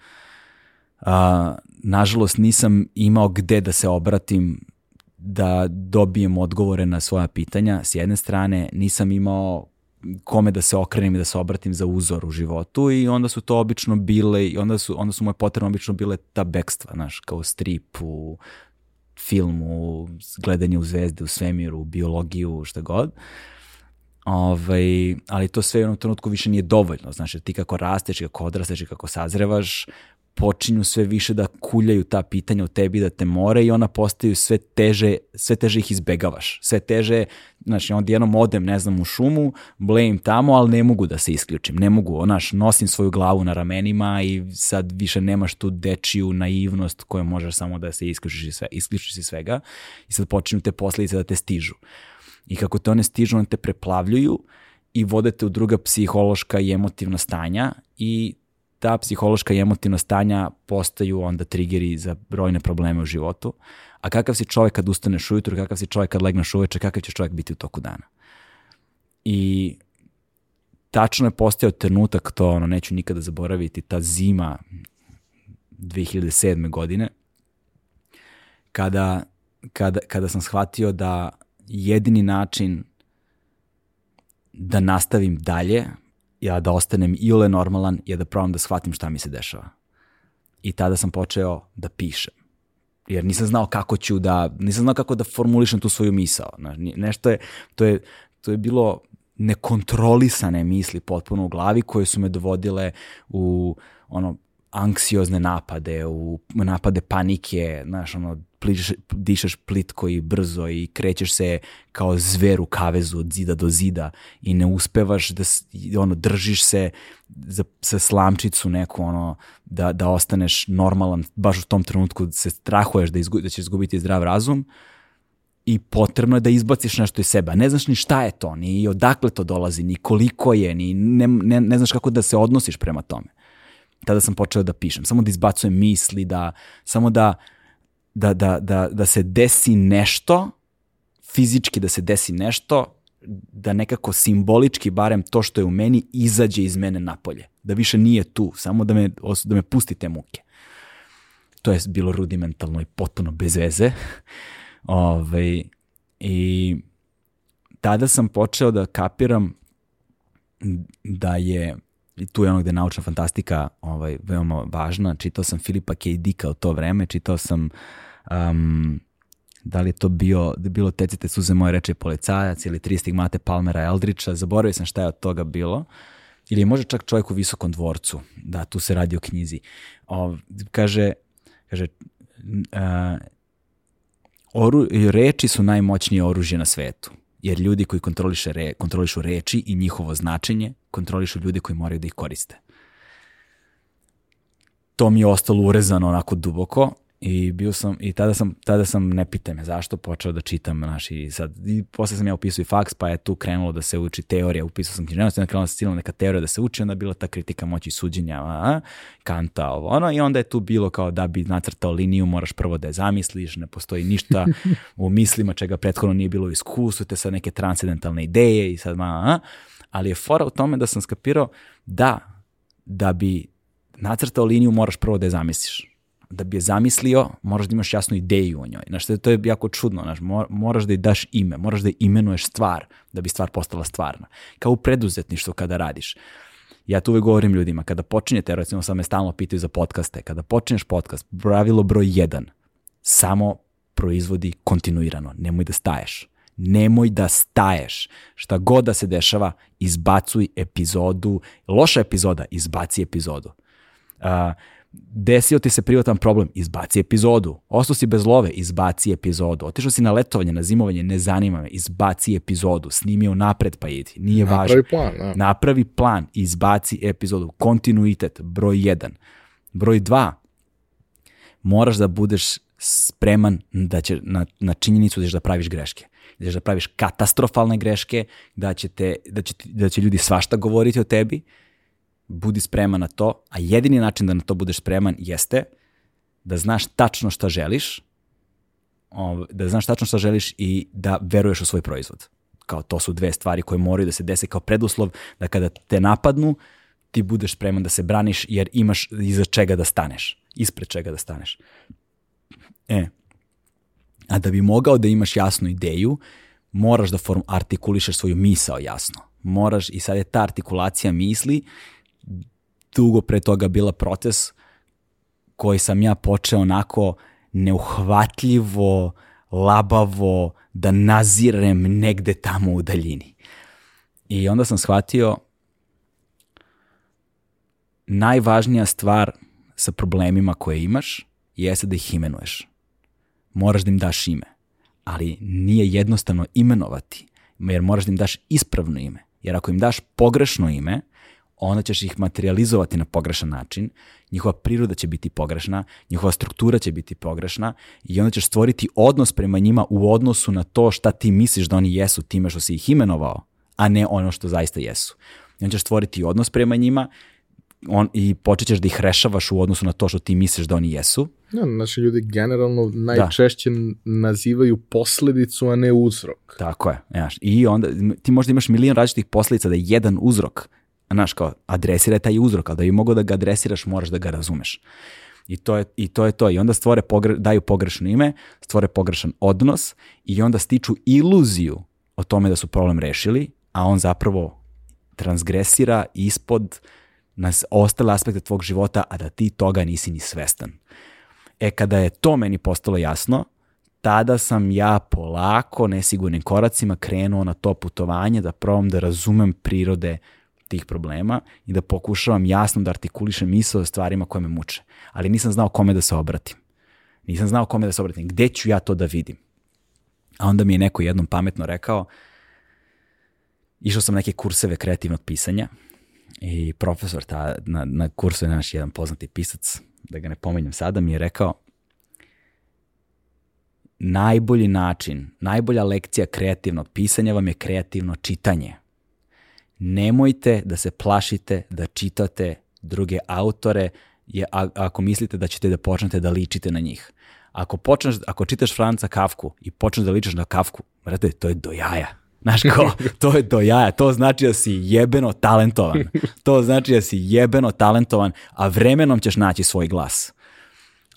a, nažalost, nisam imao gde da se obratim da dobijem odgovore na svoja pitanja. S jedne strane, nisam imao kome da se okrenem i da se obratim za uzor u životu i onda su to obično bile i onda su, onda su moje potrebe obično bile ta bekstva, znaš, kao strip u filmu, gledanje u zvezde, u svemiru, u biologiju, šta god. Ovaj, ali to sve u jednom trenutku više nije dovoljno. Znači, ti kako rasteš, kako odrasteš i kako sazrevaš, počinju sve više da kuljaju ta pitanja u tebi, da te more i ona postaju sve teže, sve teže ih izbegavaš. Sve teže, znači onda jednom odem, ne znam, u šumu, blejim tamo, ali ne mogu da se isključim. Ne mogu, onaš, nosim svoju glavu na ramenima i sad više nemaš tu dečiju naivnost koju možeš samo da se isključiš, iz sve, isključiš iz svega i sad počinju te posledice da te stižu. I kako te one stižu, one te preplavljuju i vodete u druga psihološka i emotivna stanja i ta psihološka i emotivna stanja postaju onda triggeri za brojne probleme u životu. A kakav si čovjek kad ustaneš ujutru, kakav si čovjek kad legneš uveče, kakav će čovjek biti u toku dana. I tačno je postao trenutak, to ono, neću nikada zaboraviti, ta zima 2007. godine, kada, kada, kada sam shvatio da jedini način da nastavim dalje ja da ostanem ile normalan je da probam da shvatim šta mi se dešava. I tada sam počeo da pišem. Jer nisam znao kako ću da, nisam znao kako da formulišem tu svoju misao. Nešto je, to je, to je bilo nekontrolisane misli potpuno u glavi koje su me dovodile u ono anksiozne napade, u napade panike, znaš, ono, pliš, dišeš plitko i brzo i krećeš se kao zver u kavezu od zida do zida i ne uspevaš da ono, držiš se za, sa slamčicu neku, ono, da, da ostaneš normalan, baš u tom trenutku se strahuješ da, izgu, da ćeš izgubiti zdrav razum i potrebno je da izbaciš nešto iz sebe. Ne znaš ni šta je to, ni odakle to dolazi, ni koliko je, ni ne, ne, ne znaš kako da se odnosiš prema tome tada sam počeo da pišem, samo da izbacujem misli, da, samo da, da, da, da, da se desi nešto, fizički da se desi nešto, da nekako simbolički barem to što je u meni izađe iz mene napolje. Da više nije tu, samo da me, da me pusti te muke. To je bilo rudimentalno i potpuno bez veze. Ove, (laughs) ovaj, I tada sam počeo da kapiram da je i tu je ono gde je naučna fantastika ovaj, veoma važna. Čitao sam Filipa K. Dicka u to vreme, čitao sam um, da li je to bio, da je bilo Tecite suze moje reče policajac ili Tri stigmate Palmera Eldriča, zaboravio sam šta je od toga bilo. Ili je možda čak čovjek u visokom dvorcu, da, tu se radi o knjizi. O, kaže, kaže uh, oru, reči su najmoćnije oružje na svetu jer ljudi koji kontroliše re, kontrolišu reči i njihovo značenje kontrolišu ljudi koji moraju da ih koriste. To mi je ostalo urezano onako duboko i bio sam i tada sam tada sam ne pitaj me zašto počeo da čitam naši i sad i posle sam ja upisao i faks pa je tu krenulo da se uči teorija upisao sam književnost onda krenula se neka teorija da se uči onda je bila ta kritika moći suđenja a, Kanta ovo ono i onda je tu bilo kao da bi nacrtao liniju moraš prvo da je zamisliš ne postoji ništa (laughs) u mislima čega prethodno nije bilo u iskustvu te sad neke transcendentalne ideje i sad ma, a, ali je fora u tome da sam skapirao da da bi nacrtao liniju moraš prvo da je zamisliš da bi je zamislio, moraš da imaš jasnu ideju o njoj. Znaš, to je jako čudno, znaš, moraš da je daš ime, moraš da je imenuješ stvar, da bi stvar postala stvarna. Kao u preduzetništvu kada radiš. Ja tu uvek govorim ljudima, kada počinjete, recimo sad me stalno pitaju za podcaste, kada počinješ podcast, pravilo broj jedan, samo proizvodi kontinuirano, nemoj da staješ. Nemoj da staješ. Šta god da se dešava, izbacuj epizodu. Loša epizoda, izbaci epizodu. Uh, desio ti se privatan problem, izbaci epizodu. Ostao si bez love, izbaci epizodu. Otišao si na letovanje, na zimovanje, ne zanima me, izbaci epizodu. Snimi u napred pa idi. Nije Napravi važno. plan, da. Napravi plan, izbaci epizodu. Kontinuitet, broj 1. Broj 2. Moraš da budeš spreman da će, na, na činjenicu da ćeš da praviš greške. Ćeš da praviš katastrofalne greške, da će, te, da će, da će ljudi svašta govoriti o tebi, budi spreman na to, a jedini način da na to budeš spreman jeste da znaš tačno šta želiš, da znaš tačno šta želiš i da veruješ u svoj proizvod. Kao to su dve stvari koje moraju da se dese kao preduslov da kada te napadnu, ti budeš spreman da se braniš jer imaš iza čega da staneš, ispred čega da staneš. E, a da bi mogao da imaš jasnu ideju, moraš da form artikulišeš svoju misao jasno. Moraš, i sad je ta artikulacija misli dugo pre toga bila proces koji sam ja počeo onako neuhvatljivo, labavo da nazirem negde tamo u daljini. I onda sam shvatio najvažnija stvar sa problemima koje imaš jeste da ih imenuješ. Moraš da im daš ime. Ali nije jednostavno imenovati, jer moraš da im daš ispravno ime. Jer ako im daš pogrešno ime, onda ćeš ih materializovati na pogrešan način, njihova priroda će biti pogrešna, njihova struktura će biti pogrešna i onda ćeš stvoriti odnos prema njima u odnosu na to šta ti misliš da oni jesu time što si ih imenovao, a ne ono što zaista jesu. I onda ćeš stvoriti odnos prema njima on, i počet ćeš da ih rešavaš u odnosu na to što ti misliš da oni jesu. Ja, naši ljudi generalno najčešće da. nazivaju posledicu, a ne uzrok. Tako je. Znaš, I onda ti možda imaš milion različitih posledica da je jedan uzrok znaš, kao, adresira taj uzrok, ali da bi mogao da ga adresiraš, moraš da ga razumeš. I to je, i to, je to. I onda stvore pogre, daju pogrešno ime, stvore pogrešan odnos i onda stiču iluziju o tome da su problem rešili, a on zapravo transgresira ispod na ostale aspekte tvog života, a da ti toga nisi ni svestan. E, kada je to meni postalo jasno, tada sam ja polako, nesigurnim koracima krenuo na to putovanje da probam da razumem prirode tih problema i da pokušavam jasno da artikulišem misle o stvarima koje me muče. Ali nisam znao kome da se obratim. Nisam znao kome da se obratim. Gde ću ja to da vidim? A onda mi je neko jednom pametno rekao, išao sam neke kurseve kreativnog pisanja i profesor ta, na, na kursu je naš jedan poznati pisac, da ga ne pominjem sada, mi je rekao najbolji način, najbolja lekcija kreativnog pisanja vam je kreativno čitanje nemojte da se plašite da čitate druge autore je, a, ako mislite da ćete da počnete da ličite na njih. Ako, počneš, ako čitaš Franca Kafku i počneš da ličeš na Kafku, brate, to je do jaja. Znaš ko, (laughs) to je do jaja, to znači da si jebeno talentovan. To znači da si jebeno talentovan, a vremenom ćeš naći svoj glas.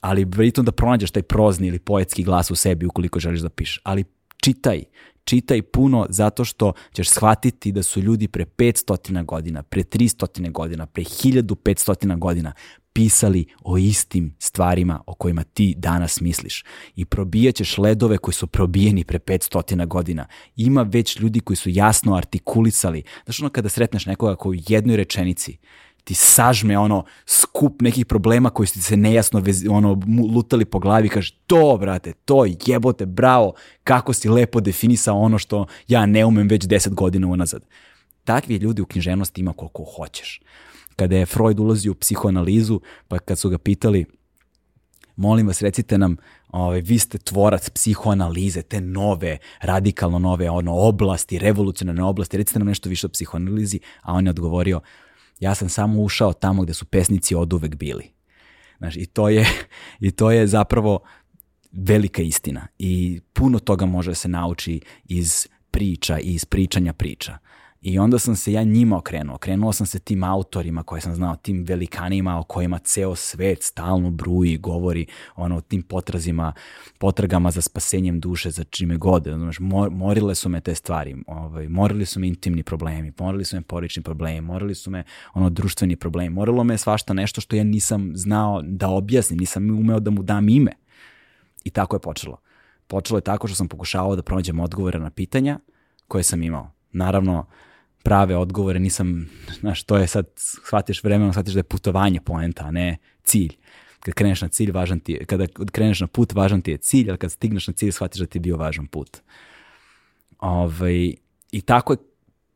Ali pritom da pronađeš taj prozni ili poetski glas u sebi ukoliko želiš da pišeš. Ali čitaj, čitaj puno zato što ćeš shvatiti da su ljudi pre 500 godina, pre 300 godina, pre 1500 godina pisali o istim stvarima o kojima ti danas misliš. I probijaćeš ledove koji su probijeni pre 500 godina. Ima već ljudi koji su jasno artikulisali. Znaš ono kada sretneš nekoga koji u jednoj rečenici ti sažme ono skup nekih problema koji ste se nejasno vez, ono lutali po glavi kaže to brate, to jebote, bravo, kako si lepo definisao ono što ja ne umem već deset godina unazad. Takvi ljudi u književnosti ima koliko hoćeš. Kada je Freud ulazio u psihoanalizu, pa kad su ga pitali molim vas recite nam ovaj, vi ste tvorac psihoanalize, te nove, radikalno nove ono, oblasti, revolucionarne oblasti, recite nam nešto više o psihoanalizi, a on je odgovorio, Ja sam samo ušao tamo gde su pesnici od uvek bili. Znaš, i, to je, (laughs) I to je zapravo velika istina i puno toga može da se nauči iz priča i iz pričanja priča. I onda sam se ja njima okrenuo. Okrenuo sam se tim autorima koje sam znao, tim velikanima o kojima ceo svet stalno bruji, govori ono, o tim potrazima, potragama za spasenjem duše, za čime god. Znaš, morile su me te stvari, ovaj, morili su me intimni problemi, morili su me porični problemi, morili su me ono, društveni problemi, morilo me svašta nešto što ja nisam znao da objasnim, nisam umeo da mu dam ime. I tako je počelo. Počelo je tako što sam pokušavao da pronađem odgovore na pitanja koje sam imao. Naravno, prave odgovore, nisam, znaš, to je sad, shvatiš vremenom, shvatiš da je putovanje poenta, a ne cilj. Kad kreneš na cilj, važan ti je, kada kreneš na put, važan ti je cilj, ali kad stigneš na cilj, shvatiš da ti je bio važan put. Ove, ovaj, I tako je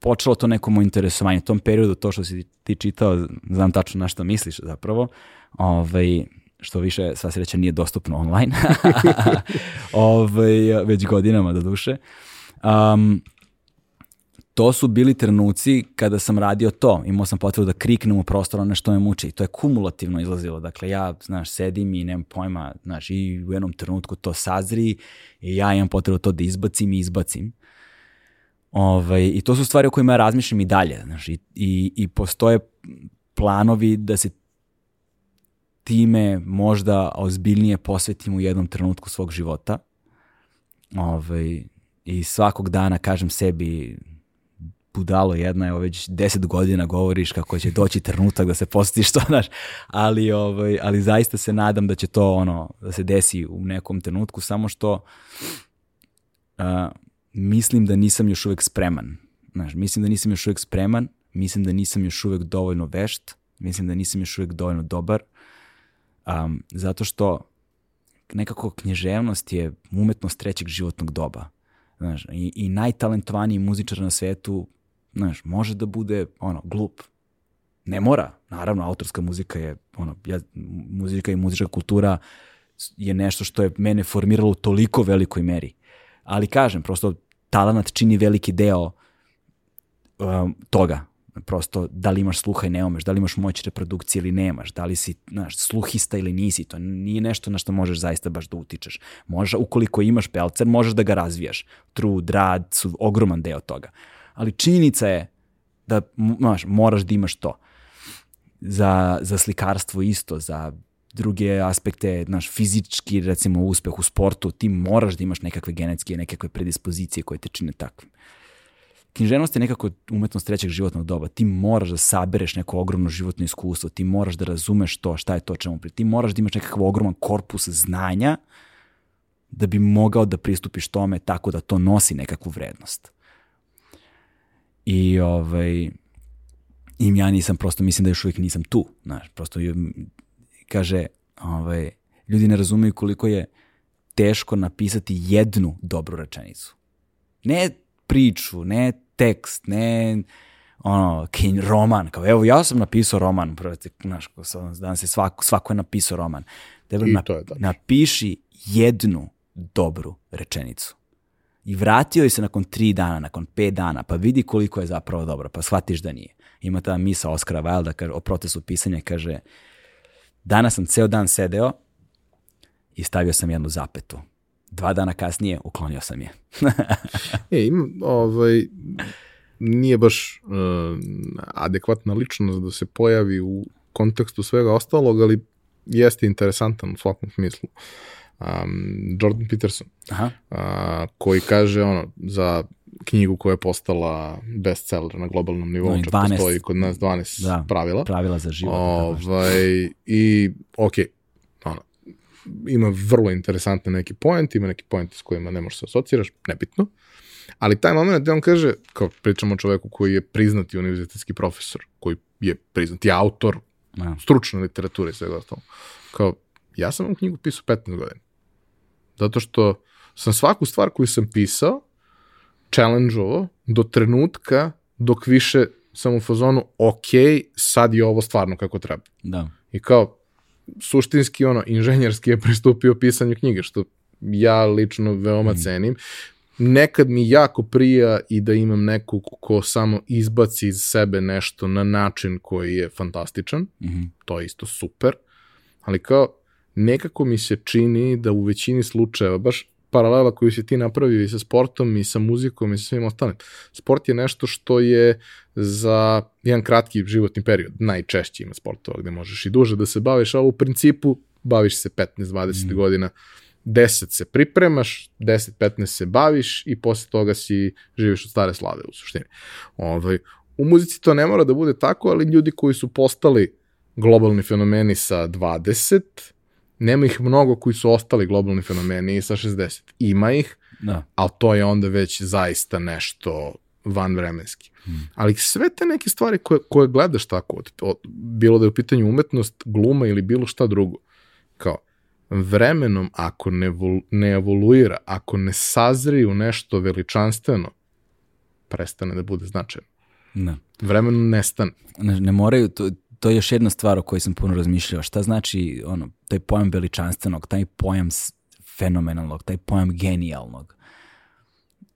počelo to neko moje interesovanje. U tom periodu, to što si ti čitao, znam tačno na što misliš zapravo, ovaj, što više, sva sreća, nije dostupno online, (laughs) ovaj, već godinama do duše. Um, to su bili trenuci kada sam radio to. Imao sam potrebu da kriknem u prostor ono što me muči. I to je kumulativno izlazilo. Dakle, ja, znaš, sedim i nemam pojma, znaš, i u jednom trenutku to sazri i ja imam potrebu to da izbacim i izbacim. Ovaj, I to su stvari o kojima ja razmišljam i dalje. Znaš, i, i, i postoje planovi da se time možda ozbiljnije posvetim u jednom trenutku svog života. Ovaj, I svakog dana kažem sebi budalo jedna, evo već deset godina govoriš kako će doći trenutak da se postiš to, (laughs) znaš, ali, ovaj, ali zaista se nadam da će to ono, da se desi u nekom trenutku, samo što uh, mislim da nisam još uvek spreman. Znaš, mislim da nisam još uvek spreman, mislim da nisam još uvek dovoljno vešt, mislim da nisam još uvek dovoljno dobar, Um, zato što nekako književnost je umetnost trećeg životnog doba. Znaš, i, i najtalentovaniji muzičar na svetu, znaš, može da bude ono, glup. Ne mora. Naravno, autorska muzika je, ono, ja, muzika i muzička kultura je nešto što je mene formiralo u toliko velikoj meri. Ali kažem, prosto talenat čini veliki deo um, toga prosto da li imaš sluha i ne umeš, da li imaš moć reprodukcije ili nemaš, da li si znaš, sluhista ili nisi, to nije nešto na što možeš zaista baš da utičeš. Možeš, ukoliko imaš pelcer, možeš da ga razvijaš. Trud, rad su ogroman deo toga. Ali činjenica je da znaš, moraš da imaš to. Za, za slikarstvo isto, za druge aspekte, naš fizički recimo uspeh u sportu, ti moraš da imaš nekakve genetske, nekakve predispozicije koje te čine takvim književnost je nekako umetnost trećeg životnog doba. Ti moraš da sabereš neko ogromno životno iskustvo, ti moraš da razumeš to, šta je to čemu pri. Ti moraš da imaš nekakav ogroman korpus znanja da bi mogao da pristupiš tome tako da to nosi nekakvu vrednost. I ovaj, im ja nisam, prosto mislim da još uvijek nisam tu. Znaš, prosto kaže, ovaj, ljudi ne razumeju koliko je teško napisati jednu dobru rečenicu. Ne priču, ne tekst, ne ono, kin, roman, kao evo ja sam napisao roman, prvete, znaš, danas je svako, svako je napisao roman. Debra, I to je. Napiši jednu dobru rečenicu. I vratio je se nakon tri dana, nakon pet dana, pa vidi koliko je zapravo dobro, pa shvatiš da nije. Ima ta misa Oskara Wilda kaže, o procesu pisanja, kaže, danas sam ceo dan sedeo i stavio sam jednu zapetu dva dana kasnije uklonio sam je. (laughs) e, ima, ovaj, nije baš uh, adekvatna ličnost da se pojavi u kontekstu svega ostalog, ali jeste interesantan u svakom smislu. Um, Jordan Peterson, Aha. Uh, koji kaže ono, za knjigu koja je postala bestseller na globalnom nivou, no, čak 12, postoji kod nas 12 da, pravila. Pravila za život. Ovaj, I, ok, ono, ima vrlo interesantne neki point, ima neki point s kojima ne možeš se asociraš, nebitno. Ali taj moment gde on kaže, kao pričamo o čoveku koji je priznati univerzitetski profesor, koji je priznati autor ja. stručne literature i svega ostalo. Kao, ja sam ovu knjigu pisao 15 godina. Zato što sam svaku stvar koju sam pisao challenge-ovo do trenutka dok više sam u fazonu, ok, sad je ovo stvarno kako treba. Da. I kao, suštinski ono inženjerski je (laughs) pristupio pisanju knjige što ja lično veoma mm. cenim. Nekad mi jako prija i da imam neku ko samo izbaci iz sebe nešto na način koji je fantastičan. Mm -hmm. To je isto super. Ali kao nekako mi se čini da u većini slučajeva, baš paralela koju si ti napravio i sa sportom i sa muzikom i sa svim ostalim. Sport je nešto što je za jedan kratki životni period. Najčešće ima sportova gde možeš i duže da se baviš, ali u principu baviš se 15-20 mm. godina. 10 se pripremaš, 10-15 se baviš i posle toga si živiš od stare slave u suštini. Ovaj, u muzici to ne mora da bude tako, ali ljudi koji su postali globalni fenomeni sa 20, nema ih mnogo koji su ostali globalni fenomeni sa 60. Ima ih, da. ali to je onda već zaista nešto vanvremenski. Hmm. Ali sve te neke stvari koje, koje gledaš tako, od, od, bilo da je u pitanju umetnost, gluma ili bilo šta drugo, kao vremenom ako ne, ne evoluira, ako ne sazri u nešto veličanstveno, prestane da bude značajno. Ne. Vremenom nestane. Ne, ne moraju, to, to je još jedna stvar o kojoj sam puno razmišljao. Šta znači ono, taj pojam veličanstvenog, taj pojam fenomenalnog, taj pojam genijalnog?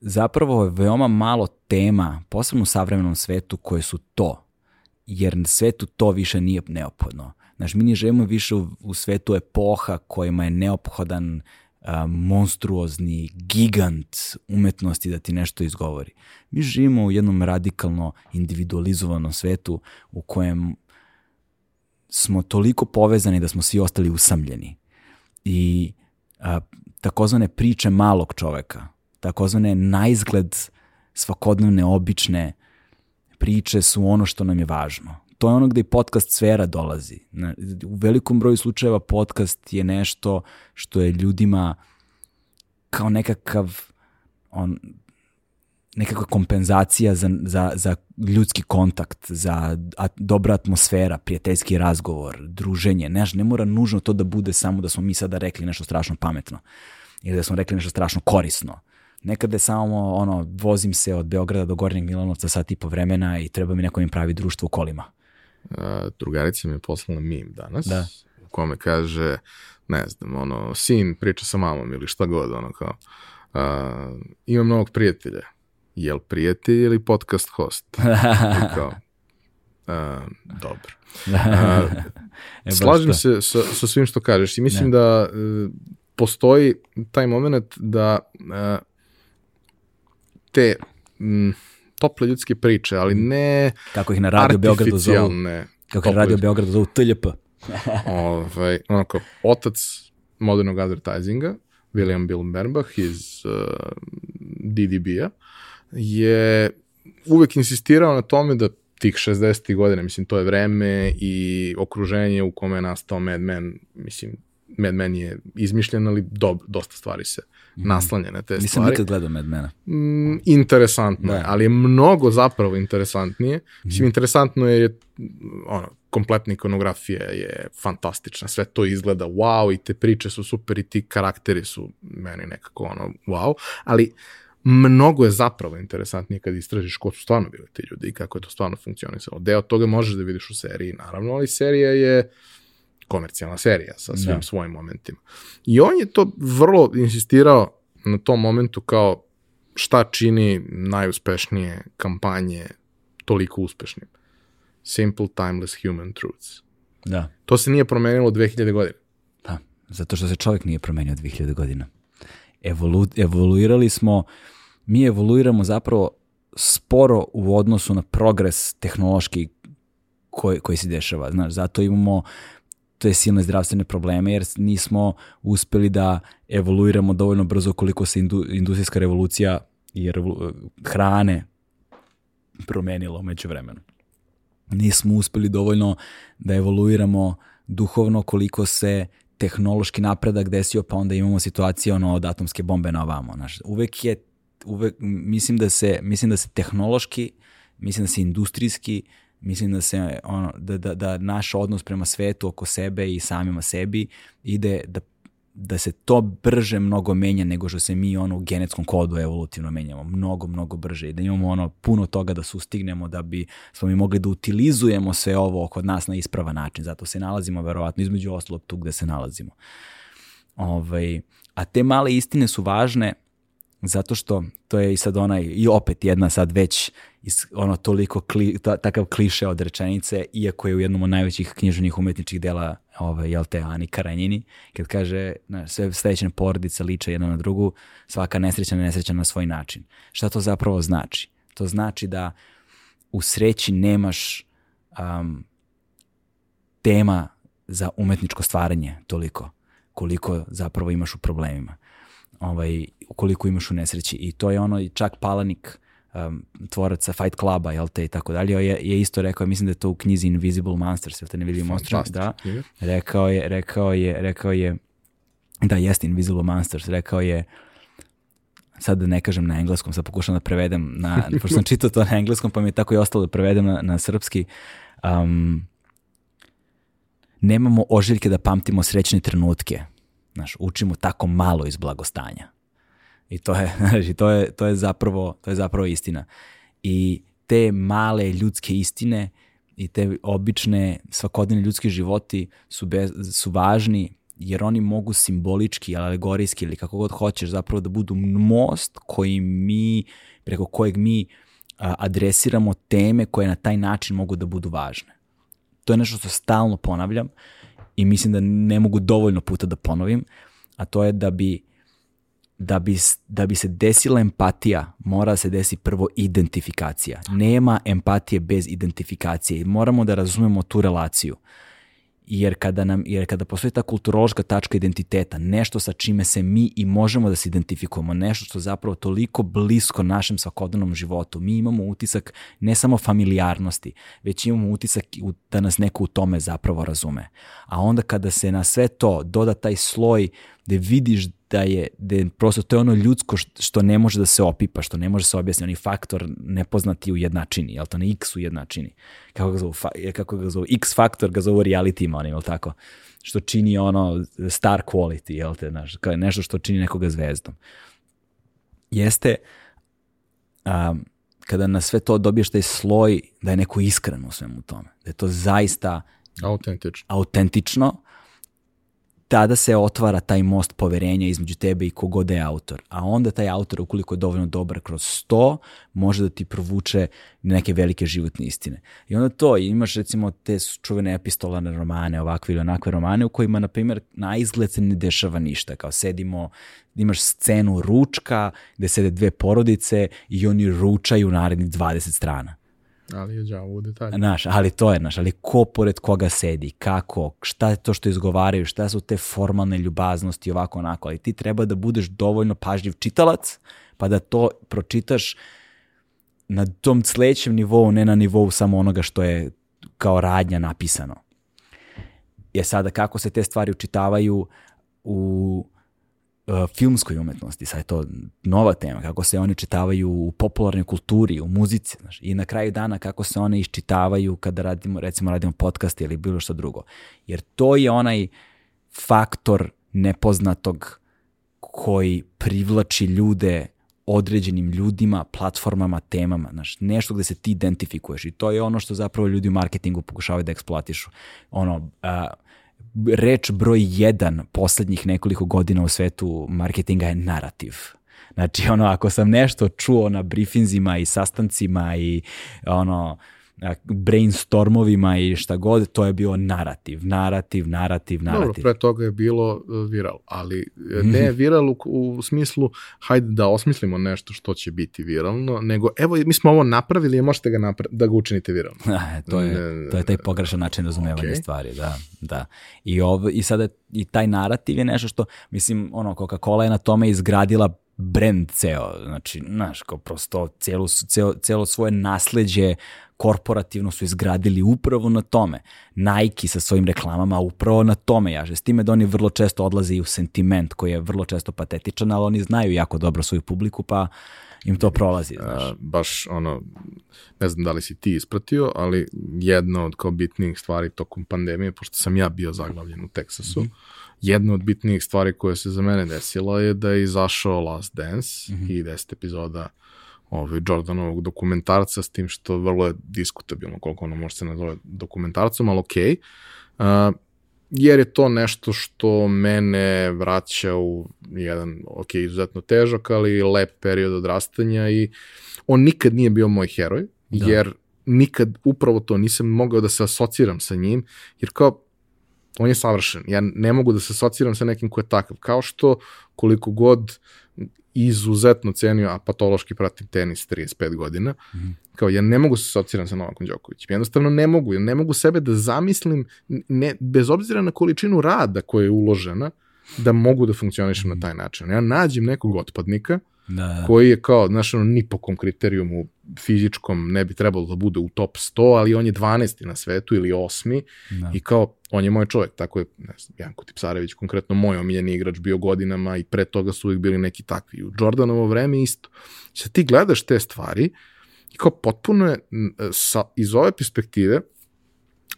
Zapravo je veoma malo tema, posebno u savremenom svetu, koje su to. Jer na svetu to više nije neophodno. Znaš, mi ne želimo više u, u svetu epoha kojima je neophodan a, monstruozni gigant umetnosti da ti nešto izgovori. Mi živimo u jednom radikalno individualizovanom svetu u kojem smo toliko povezani da smo svi ostali usamljeni. I a, takozvane priče malog čoveka, takozvane najzgled svakodnevne, obične priče su ono što nam je važno. To je ono gde i podcast sfera dolazi. U velikom broju slučajeva podcast je nešto što je ljudima kao nekakav on, nekakva kompenzacija za, za, za ljudski kontakt, za a, dobra atmosfera, prijateljski razgovor, druženje. Ne, ne mora nužno to da bude samo da smo mi sada rekli nešto strašno pametno ili da smo rekli nešto strašno korisno. Nekada je samo ono, vozim se od Beograda do Gornjeg Milanovca sat i po vremena i treba mi neko mi pravi društvo u kolima. A, drugarica mi je poslala mim danas, Da. u kome kaže, ne znam, ono, sin priča sa mamom ili šta god, ono kao, a, imam novog prijatelja. Jel prijatelj ili podcast host? I (laughs) kao, a, dobro. (laughs) A, E, Slažem to. se sa, sa svim što kažeš i mislim da e, postoji taj moment da e, te m, tople ljudske priče, ali ne Kako ih na radio Beogradu zovu, kako ih na radio Beogradu zovu TLP. (laughs) ovaj, onako, otac modernog advertisinga, William Bill Bernbach iz uh, DDB-a, je uvek insistirao na tome da tih 60. godina, mislim, to je vreme i okruženje u kome je nastao Mad Men, mislim, Mad Men je izmišljen, ali dob, dosta stvari se naslanja na te Nisam stvari. nikad gledao Mad Mena. Mm, interesantno je, Da. ali je mnogo zapravo interesantnije. Mislim, interesantno je, je ono, kompletna ikonografija je fantastična, sve to izgleda wow i te priče su super i ti karakteri su meni nekako ono wow, ali mnogo je zapravo interesantnije kad istražiš ko su stvarno bili ti ljudi i kako je to stvarno funkcionisalo. Deo toga možeš da vidiš u seriji, naravno, ali serija je komercijalna serija sa svim Da. svojim momentima. I on je to vrlo insistirao na tom momentu kao šta čini najuspešnije kampanje toliko uspešnim. Simple, timeless human truths. Da. To se nije promenilo 2000 godina. Da, zato što se čovjek nije promenio 2000 godina. Evolu, evoluirali smo, mi evoluiramo zapravo sporo u odnosu na progres tehnološki koji, koji se dešava. Znaš, zato imamo te silne zdravstvene probleme jer nismo uspeli da evoluiramo dovoljno brzo koliko se indu, industrijska revolucija i revolu, hrane promenila umeđu vremenu. Nismo uspeli dovoljno da evoluiramo duhovno koliko se tehnološki napredak desio, pa onda imamo situacije ono od atomske bombe na ovamo. Znaš, uvek je, uvek, mislim da se, mislim da se tehnološki, mislim da se industrijski, mislim da se ono, da, da, da naš odnos prema svetu oko sebe i samima sebi ide da da se to brže mnogo menja nego što se mi ono u genetskom kodu evolutivno menjamo. Mnogo, mnogo brže. I da imamo ono puno toga da sustignemo da bi smo mi mogli da utilizujemo sve ovo kod nas na ispravan način. Zato se nalazimo verovatno između ostalog tu gde se nalazimo. Ovaj, a te male istine su važne zato što to je i sad onaj, i opet jedna sad već is, ono toliko kli, ta, takav kliše od rečenice, iako je u jednom od najvećih književnih umetničkih dela ovaj, jel te, Ani Karanjini, kad kaže na, sve srećne porodice liče jedna na drugu, svaka nesrećna nesreća na svoj način. Šta to zapravo znači? To znači da u sreći nemaš um, tema za umetničko stvaranje toliko koliko zapravo imaš u problemima ovaj, koliko imaš u nesreći. I to je ono, čak Palanik, um, tvoraca Fight Cluba, jel te, i tako dalje, je, je isto rekao, mislim da je to u knjizi Invisible Monsters, jel te ne vidim monstrum, da, rekao je, rekao je, rekao je, da, jeste Invisible Monsters, rekao je, sad da ne kažem na engleskom, sad pokušam da prevedem, na, (laughs) pošto sam čitao to na engleskom, pa mi je tako i ostalo da prevedem na, na srpski, um, nemamo ožiljke da pamtimo srećne trenutke, Znaš, učimo tako malo iz blagostanja. I to je, (laughs) znači, to je, to je, zapravo, to je zapravo istina. I te male ljudske istine i te obične svakodnevne ljudski životi su, bez, su važni jer oni mogu simbolički, alegorijski ili kako god hoćeš zapravo da budu most koji mi, preko kojeg mi adresiramo teme koje na taj način mogu da budu važne. To je nešto što stalno ponavljam i mislim da ne mogu dovoljno puta da ponovim, a to je da bi da bi, da bi se desila empatija, mora da se desi prvo identifikacija. Nema empatije bez identifikacije. Moramo da razumemo tu relaciju. Jer kada, nam, jer kada postoji ta kulturološka tačka identiteta, nešto sa čime se mi i možemo da se identifikujemo, nešto što je zapravo toliko blisko našem svakodnevnom životu, mi imamo utisak ne samo familijarnosti, već imamo utisak da nas neko u tome zapravo razume. A onda kada se na sve to doda taj sloj gde vidiš da je, da je prosto to je ono ljudsko što ne može da se opipa, što ne može da se objasniti, oni faktor nepoznati u jednačini, jel to ne x u jednačini, kako ga zovu, kako ga zovu, x faktor ga zovu realitima, oni, jel tako, što čini ono star quality, jel te, znaš, kao nešto što čini nekoga zvezdom. Jeste, um, kada na sve to dobiješ taj sloj da je neko iskren u svemu tome, da je to zaista autentično, autentično tada se otvara taj most poverenja između tebe i kogod je autor. A onda taj autor, ukoliko je dovoljno dobar kroz to, može da ti provuče neke velike životne istine. I onda to, imaš recimo te čuvene epistolarne romane, ovakve ili onakve romane u kojima, na primjer, na izgled se ne dešava ništa. Kao sedimo, imaš scenu ručka gde sede dve porodice i oni ručaju narednih 20 strana Ali je džavo u detalju. Znaš, ali to je, znaš, ali ko pored koga sedi, kako, šta je to što izgovaraju, šta su te formalne ljubaznosti, ovako, onako, ali ti treba da budeš dovoljno pažljiv čitalac, pa da to pročitaš na tom sledećem nivou, ne na nivou samo onoga što je kao radnja napisano. Je sada kako se te stvari učitavaju u filmskoj umetnosti, sad je to nova tema, kako se oni čitavaju u popularnoj kulturi, u muzici, znaš, i na kraju dana kako se one iščitavaju kada radimo, recimo radimo podcast ili bilo što drugo. Jer to je onaj faktor nepoznatog koji privlači ljude određenim ljudima, platformama, temama, znaš, nešto gde se ti identifikuješ i to je ono što zapravo ljudi u marketingu pokušavaju da eksploatišu. Ono, uh, reč broj jedan poslednjih nekoliko godina u svetu marketinga je narativ. Znači, ono, ako sam nešto čuo na briefinzima i sastancima i ono, brainstormovima i šta god, to je bio narativ, narativ, narativ, narativ. Dobro, pre toga je bilo e, viral, ali e, ne viral u, u smislu hajde da osmislimo nešto što će biti viralno, nego evo mi smo ovo napravili i možete ga napra da ga učinite viralno. A, (laughs) to, je, to je taj pogrešan način razumevanja okay. stvari, da. da. I, ovo, I sada i taj narativ je nešto što, mislim, ono, Coca-Cola je na tome izgradila brand ceo, znači, znaš, kao prosto celo, celo, celo svoje nasledđe korporativno su izgradili upravo na tome. Nike sa svojim reklamama upravo na tome jaže. S time da oni vrlo često odlaze i u sentiment koji je vrlo često patetičan, ali oni znaju jako dobro svoju publiku, pa im to prolazi, znaš. A, baš ono, ne znam da li si ti ispratio, ali jedna od kao bitnijih stvari tokom pandemije, pošto sam ja bio zaglavljen u Teksasu, mm -hmm. jedna od bitnijih stvari koje se za mene desila je da je izašao Last Dance mm -hmm. i 10 epizoda ovaj, Jordanovog dokumentarca, s tim što vrlo je diskutabilno koliko ono može se nazove dokumentarcom, ali okej. Okay. Uh, jer je to nešto što mene vraća u jedan, ok, izuzetno težak, ali lep period odrastanja i on nikad nije bio moj heroj, da. jer nikad upravo to nisam mogao da se asociram sa njim, jer kao on je savršen. Ja ne mogu da se asociram sa nekim ko je takav. Kao što koliko god izuzetno cenio, a patološki pratim tenis 35 godina, mm -hmm. kao ja ne mogu se asociram sa Novakom Đokovićem. Jednostavno ne mogu. Ja ne mogu sebe da zamislim, ne, bez obzira na količinu rada koja je uložena, da mogu da funkcionišem mm -hmm. na taj način. Ja nađem nekog otpadnika, da, da. koji je kao, znaš, ono, ni po kom kriterijumu fizičkom ne bi trebalo da bude u top 100, ali on je 12. na svetu ili 8. Da. i kao, on je moj čovjek, tako je, ne znam, Janko Tipsarević, konkretno moj omiljeni igrač bio godinama i pre toga su uvijek bili neki takvi. U Jordanovo vreme isto. Sad ti gledaš te stvari i kao potpuno je sa, iz ove perspektive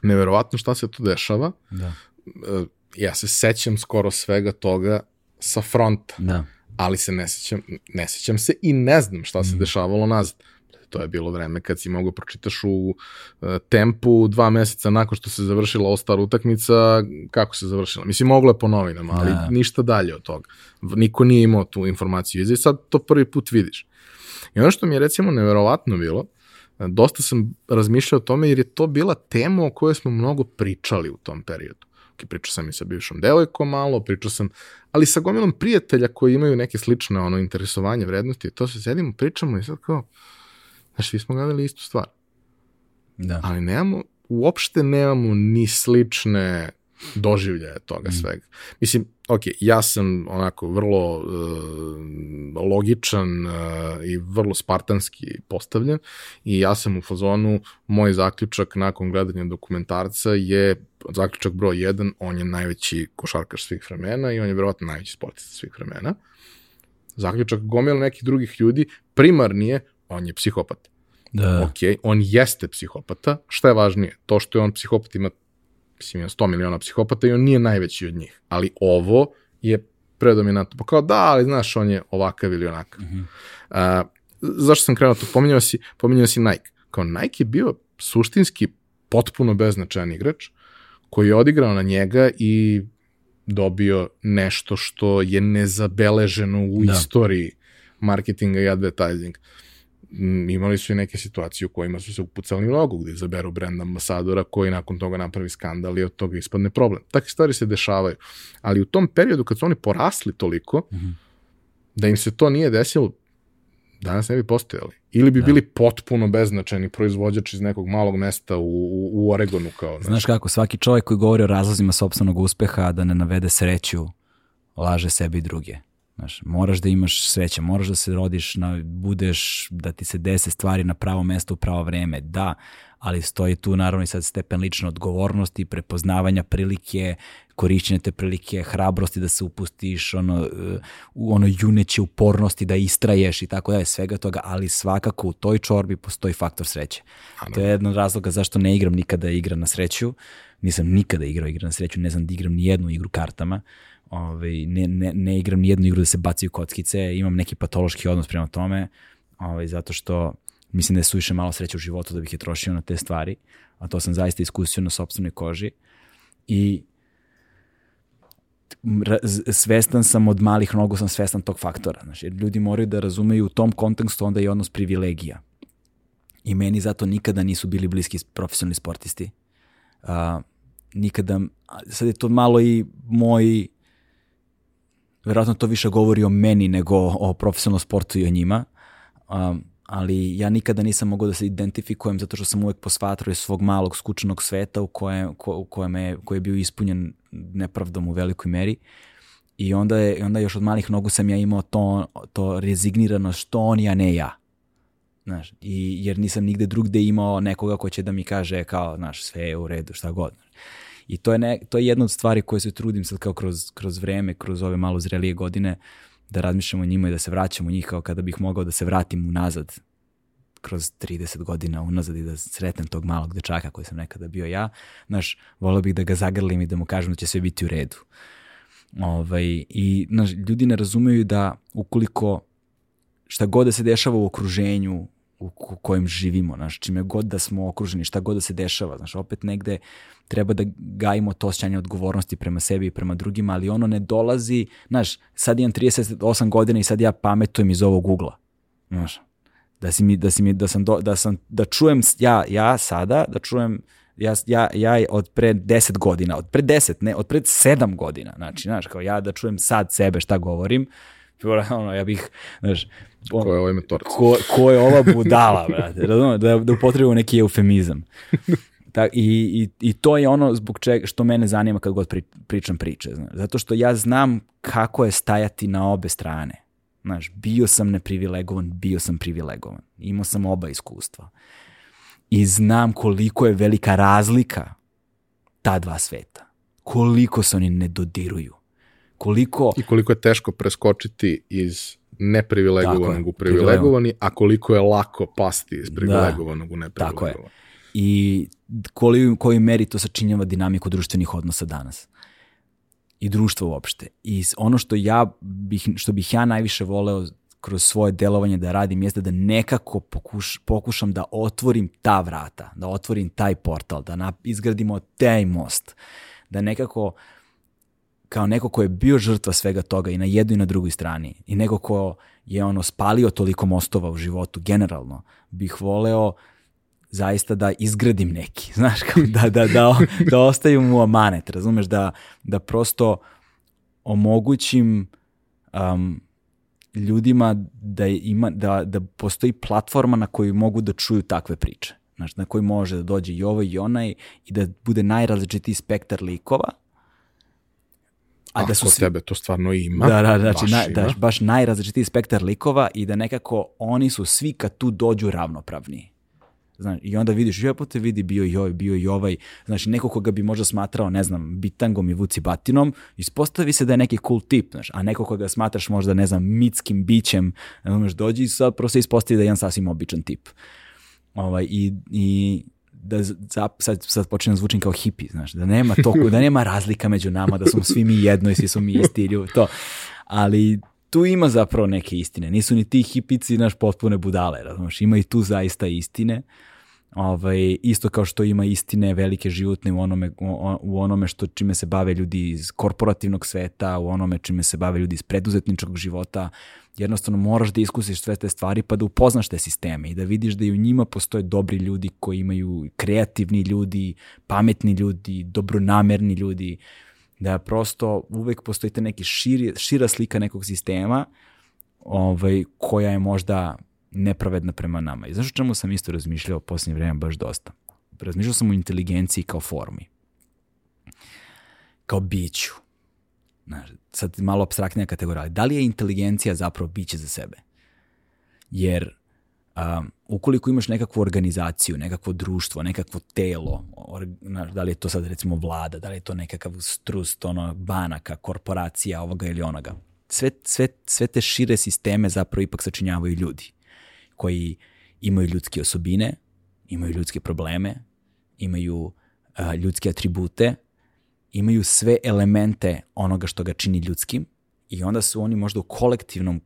neverovatno šta se tu dešava. Da. E, ja se sećam skoro svega toga sa fronta. Da ali se ne sećam, ne sećam se i ne znam šta se mm. dešavalo nazad. To je bilo vreme kad si mogao pročitaš u uh, tempu dva meseca nakon što se završila All-Star utakmica, kako se završila. Mislim, moglo je po novinama, ali da. ništa dalje od toga. Niko nije imao tu informaciju. I sad to prvi put vidiš. I ono što mi je recimo neverovatno bilo, dosta sam razmišljao o tome jer je to bila tema o kojoj smo mnogo pričali u tom periodu okay, pričao sam i sa bivšom devojkom malo, pričao sam, ali sa gomilom prijatelja koji imaju neke slične ono, interesovanje, vrednosti, to se sedimo, pričamo i sad kao, znaš, svi smo gledali istu stvar. Da. Ali nemamo, uopšte nemamo ni slične doživljaje toga mm. svega. Mislim, ok, ja sam onako vrlo uh, logičan uh, i vrlo spartanski postavljen i ja sam u fazonu, moj zaključak nakon gledanja dokumentarca je zaključak broj 1, on je najveći košarkaš svih vremena i on je verovatno najveći sportista svih vremena. Zaključak gomila nekih drugih ljudi, primarni je, on je psihopat. Da. Ok, on jeste psihopata. Šta je važnije? To što je on psihopat ima mislim, ima 100 miliona psihopata i on nije najveći od njih. Ali ovo je predominantno. Pa kao da, ali znaš, on je ovakav ili onakav. Mm -hmm. A, zašto sam krenuo to? Pominjao si, pominjao si Nike. Kao Nike je bio suštinski potpuno beznačajan igrač koji je odigrao na njega i dobio nešto što je nezabeleženo u da. istoriji marketinga i advertising. Imali su i neke situacije u kojima su se upucali nogu, gde izaberu brand ambasadora koji nakon toga napravi skandal i od toga ispadne problem. Takve stvari se dešavaju. Ali u tom periodu kad su oni porasli toliko, mm -hmm. da im se to nije desilo, danas ne bi postojali. Ili bi da. bili potpuno beznačajni proizvođač iz nekog malog mesta u, u, u Oregonu. Kao, znaš. znaš kako, svaki čovjek koji govori o razlozima sobstvenog uspeha, da ne navede sreću, laže sebi i druge. Znaš, moraš da imaš sreće, moraš da se rodiš, na, budeš, da ti se dese stvari na pravo mesto u pravo vreme, da, ali stoji tu naravno i sad stepen lične odgovornosti, prepoznavanja prilike, korišćenja te prilike, hrabrosti da se upustiš, ono, u ono juneće upornosti da istraješ i tako dalje, svega toga, ali svakako u toj čorbi postoji faktor sreće. Ano. To je jedan od razloga zašto ne igram nikada igra na sreću, nisam nikada igrao igra na sreću, ne znam da igram ni jednu igru kartama, ovaj, ne, ne, ne igram ni jednu igru da se bacaju kockice, imam neki patološki odnos prema tome, ovaj, zato što mislim da je suviše malo sreće u životu da bih je trošio na te stvari, a to sam zaista iskusio na sobstvenoj koži i svestan sam od malih nogu sam svestan tog faktora. Znači, jer ljudi moraju da razumeju u tom kontekstu onda i odnos privilegija. I meni zato nikada nisu bili bliski profesionalni sportisti. Uh, nikada, sad je to malo i moj verovatno to više govori o meni nego o profesionalnom sportu i o njima. Um, ali ja nikada nisam mogao da se identifikujem zato što sam uvek posvatrao iz svog malog skučenog sveta u kojem, ko, u kojem je, koji je bio ispunjen nepravdom u velikoj meri. I onda, je, onda još od malih nogu sam ja imao to, to rezignirano što on, a ne ja. Znaš, i, jer nisam nigde drugde imao nekoga ko će da mi kaže kao, znaš, sve je u redu, šta god. I to je, ne, to je jedna od stvari koje se trudim sad kao kroz, kroz vreme, kroz ove malo zrelije godine, da razmišljamo o njima i da se vraćamo u njih kao kada bih mogao da se vratim unazad kroz 30 godina unazad i da sretnem tog malog dečaka koji sam nekada bio ja, znaš, volio bih da ga zagrlim i da mu kažem da će sve biti u redu. Ovaj, I znaš, ljudi ne razumeju da ukoliko šta god da se dešava u okruženju, u kojem živimo, znaš, čime god da smo okruženi, šta god da se dešava, znaš, opet negde treba da gajimo to osjećanje odgovornosti prema sebi i prema drugima, ali ono ne dolazi, znaš, sad imam 38 godina i sad ja pametujem iz ovog ugla, znaš, da si mi, da si mi, da sam, do, da sam, da čujem, ja, ja sada, da čujem, ja, ja, ja od pre 10 godina, od pre 10, ne, od pre 7 godina, znači, znaš, kao ja da čujem sad sebe šta govorim, ono, ja bih, znaš, on, ko je ovaj metorac? Ko, ko je ova budala, brate, razumno, da, da upotrebu neki eufemizam. Ta, i, i, I to je ono zbog čega što mene zanima kad god pri, pričam priče. Znaš. Zato što ja znam kako je stajati na obe strane. Znaš, bio sam neprivilegovan, bio sam privilegovan. Imao sam oba iskustva. I znam koliko je velika razlika ta dva sveta. Koliko se oni ne dodiruju. Koliko... I koliko je teško preskočiti iz neprivilegovanog u privilegovani, a koliko je lako pasti iz da. privilegovanog da, u neprivilegovanog. Tako je. I koji, koji meri to sačinjava dinamiku društvenih odnosa danas i društva uopšte. I ono što ja bih, što bih ja najviše voleo kroz svoje delovanje da radim jeste da nekako pokuš, pokušam da otvorim ta vrata, da otvorim taj portal, da na, izgradimo taj most, da nekako kao neko ko je bio žrtva svega toga i na jednoj i na drugoj strani i neko ko je ono spalio toliko mostova u životu generalno, bih voleo zaista da izgradim neki, (laughs) znaš, kao da, da, da, da ostaju mu amanet, razumeš, da, da prosto omogućim um, ljudima da, ima, da, da postoji platforma na kojoj mogu da čuju takve priče. Znaš, na koji može da dođe i ovo i onaj i da bude najrazličitiji spektar likova, A, da su svi... tebe to stvarno ima. Da, da, znači, baš, na, da, baš najrazličitiji spektar likova i da nekako oni su svi kad tu dođu ravnopravni. Znaš, I onda vidiš, joj, te vidi, bio i ovaj, bio i ovaj. Znači, neko koga bi možda smatrao, ne znam, bitangom i vuci batinom, ispostavi se da je neki cool tip, znaš, a neko koga smatraš možda, ne znam, mitskim bićem, znaš, dođi i sad prosto ispostavi da je jedan sasvim običan tip. Ovaj, i, i da za, sad, sad počnem da zvučim kao hipi, znaš, da nema to, da nema (laughs) razlika među nama, da smo svi mi jedno i svi smo mi isti to. Ali tu ima zapravo neke istine. Nisu ni ti hipici naš potpune budale, razumiješ? Ima i tu zaista istine. Ovaj, isto kao što ima istine velike životne u onome, u onome što čime se bave ljudi iz korporativnog sveta, u onome čime se bave ljudi iz preduzetničkog života. Jednostavno moraš da iskusiš sve te stvari pa da upoznaš te sisteme i da vidiš da i u njima postoje dobri ljudi koji imaju kreativni ljudi, pametni ljudi, dobronamerni ljudi, da prosto uvek postoji ta neki širi, šira slika nekog sistema ovaj, koja je možda nepravedna prema nama. I znaš o čemu sam isto razmišljao posljednje vreme baš dosta? Razmišljao sam o inteligenciji kao formi. Kao biću. Znaš, sad malo abstraktnija kategorija. Da li je inteligencija zapravo biće za sebe? Jer um, ukoliko imaš nekakvu organizaciju, nekakvo društvo, nekakvo telo, or, da li je to sad recimo vlada, da li je to nekakav strust, ono, banaka, korporacija, ovoga ili onoga, sve, sve, sve te šire sisteme zapravo ipak sačinjavaju ljudi koji imaju ljudske osobine, imaju ljudske probleme, imaju uh, ljudske atribute, imaju sve elemente onoga što ga čini ljudskim i onda su oni možda u kolektivnom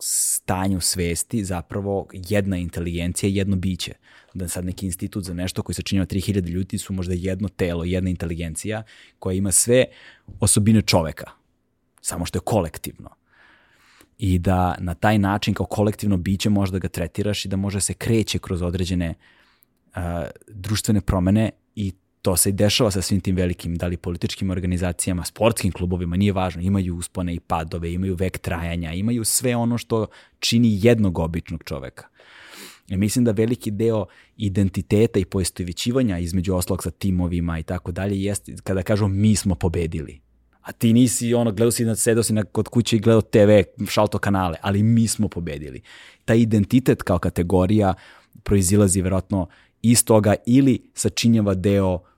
stanju svesti zapravo jedna inteligencija, jedno biće. Da sad neki institut za nešto koji od 3000 ljudi su možda jedno telo, jedna inteligencija koja ima sve osobine čoveka, samo što je kolektivno. I da na taj način kao kolektivno biće možda ga tretiraš i da može se kreće kroz određene uh, društvene promene i to se i dešava sa svim tim velikim, da li političkim organizacijama, sportskim klubovima, nije važno, imaju uspone i padove, imaju vek trajanja, imaju sve ono što čini jednog običnog čoveka. I mislim da veliki deo identiteta i poistovićivanja između oslog sa timovima i tako dalje jeste kada kažu mi smo pobedili. A ti nisi ono, gledao si, sedao si na, kod kuće i gledao TV, šalto kanale, ali mi smo pobedili. Taj identitet kao kategorija proizilazi verovatno iz toga ili sačinjava deo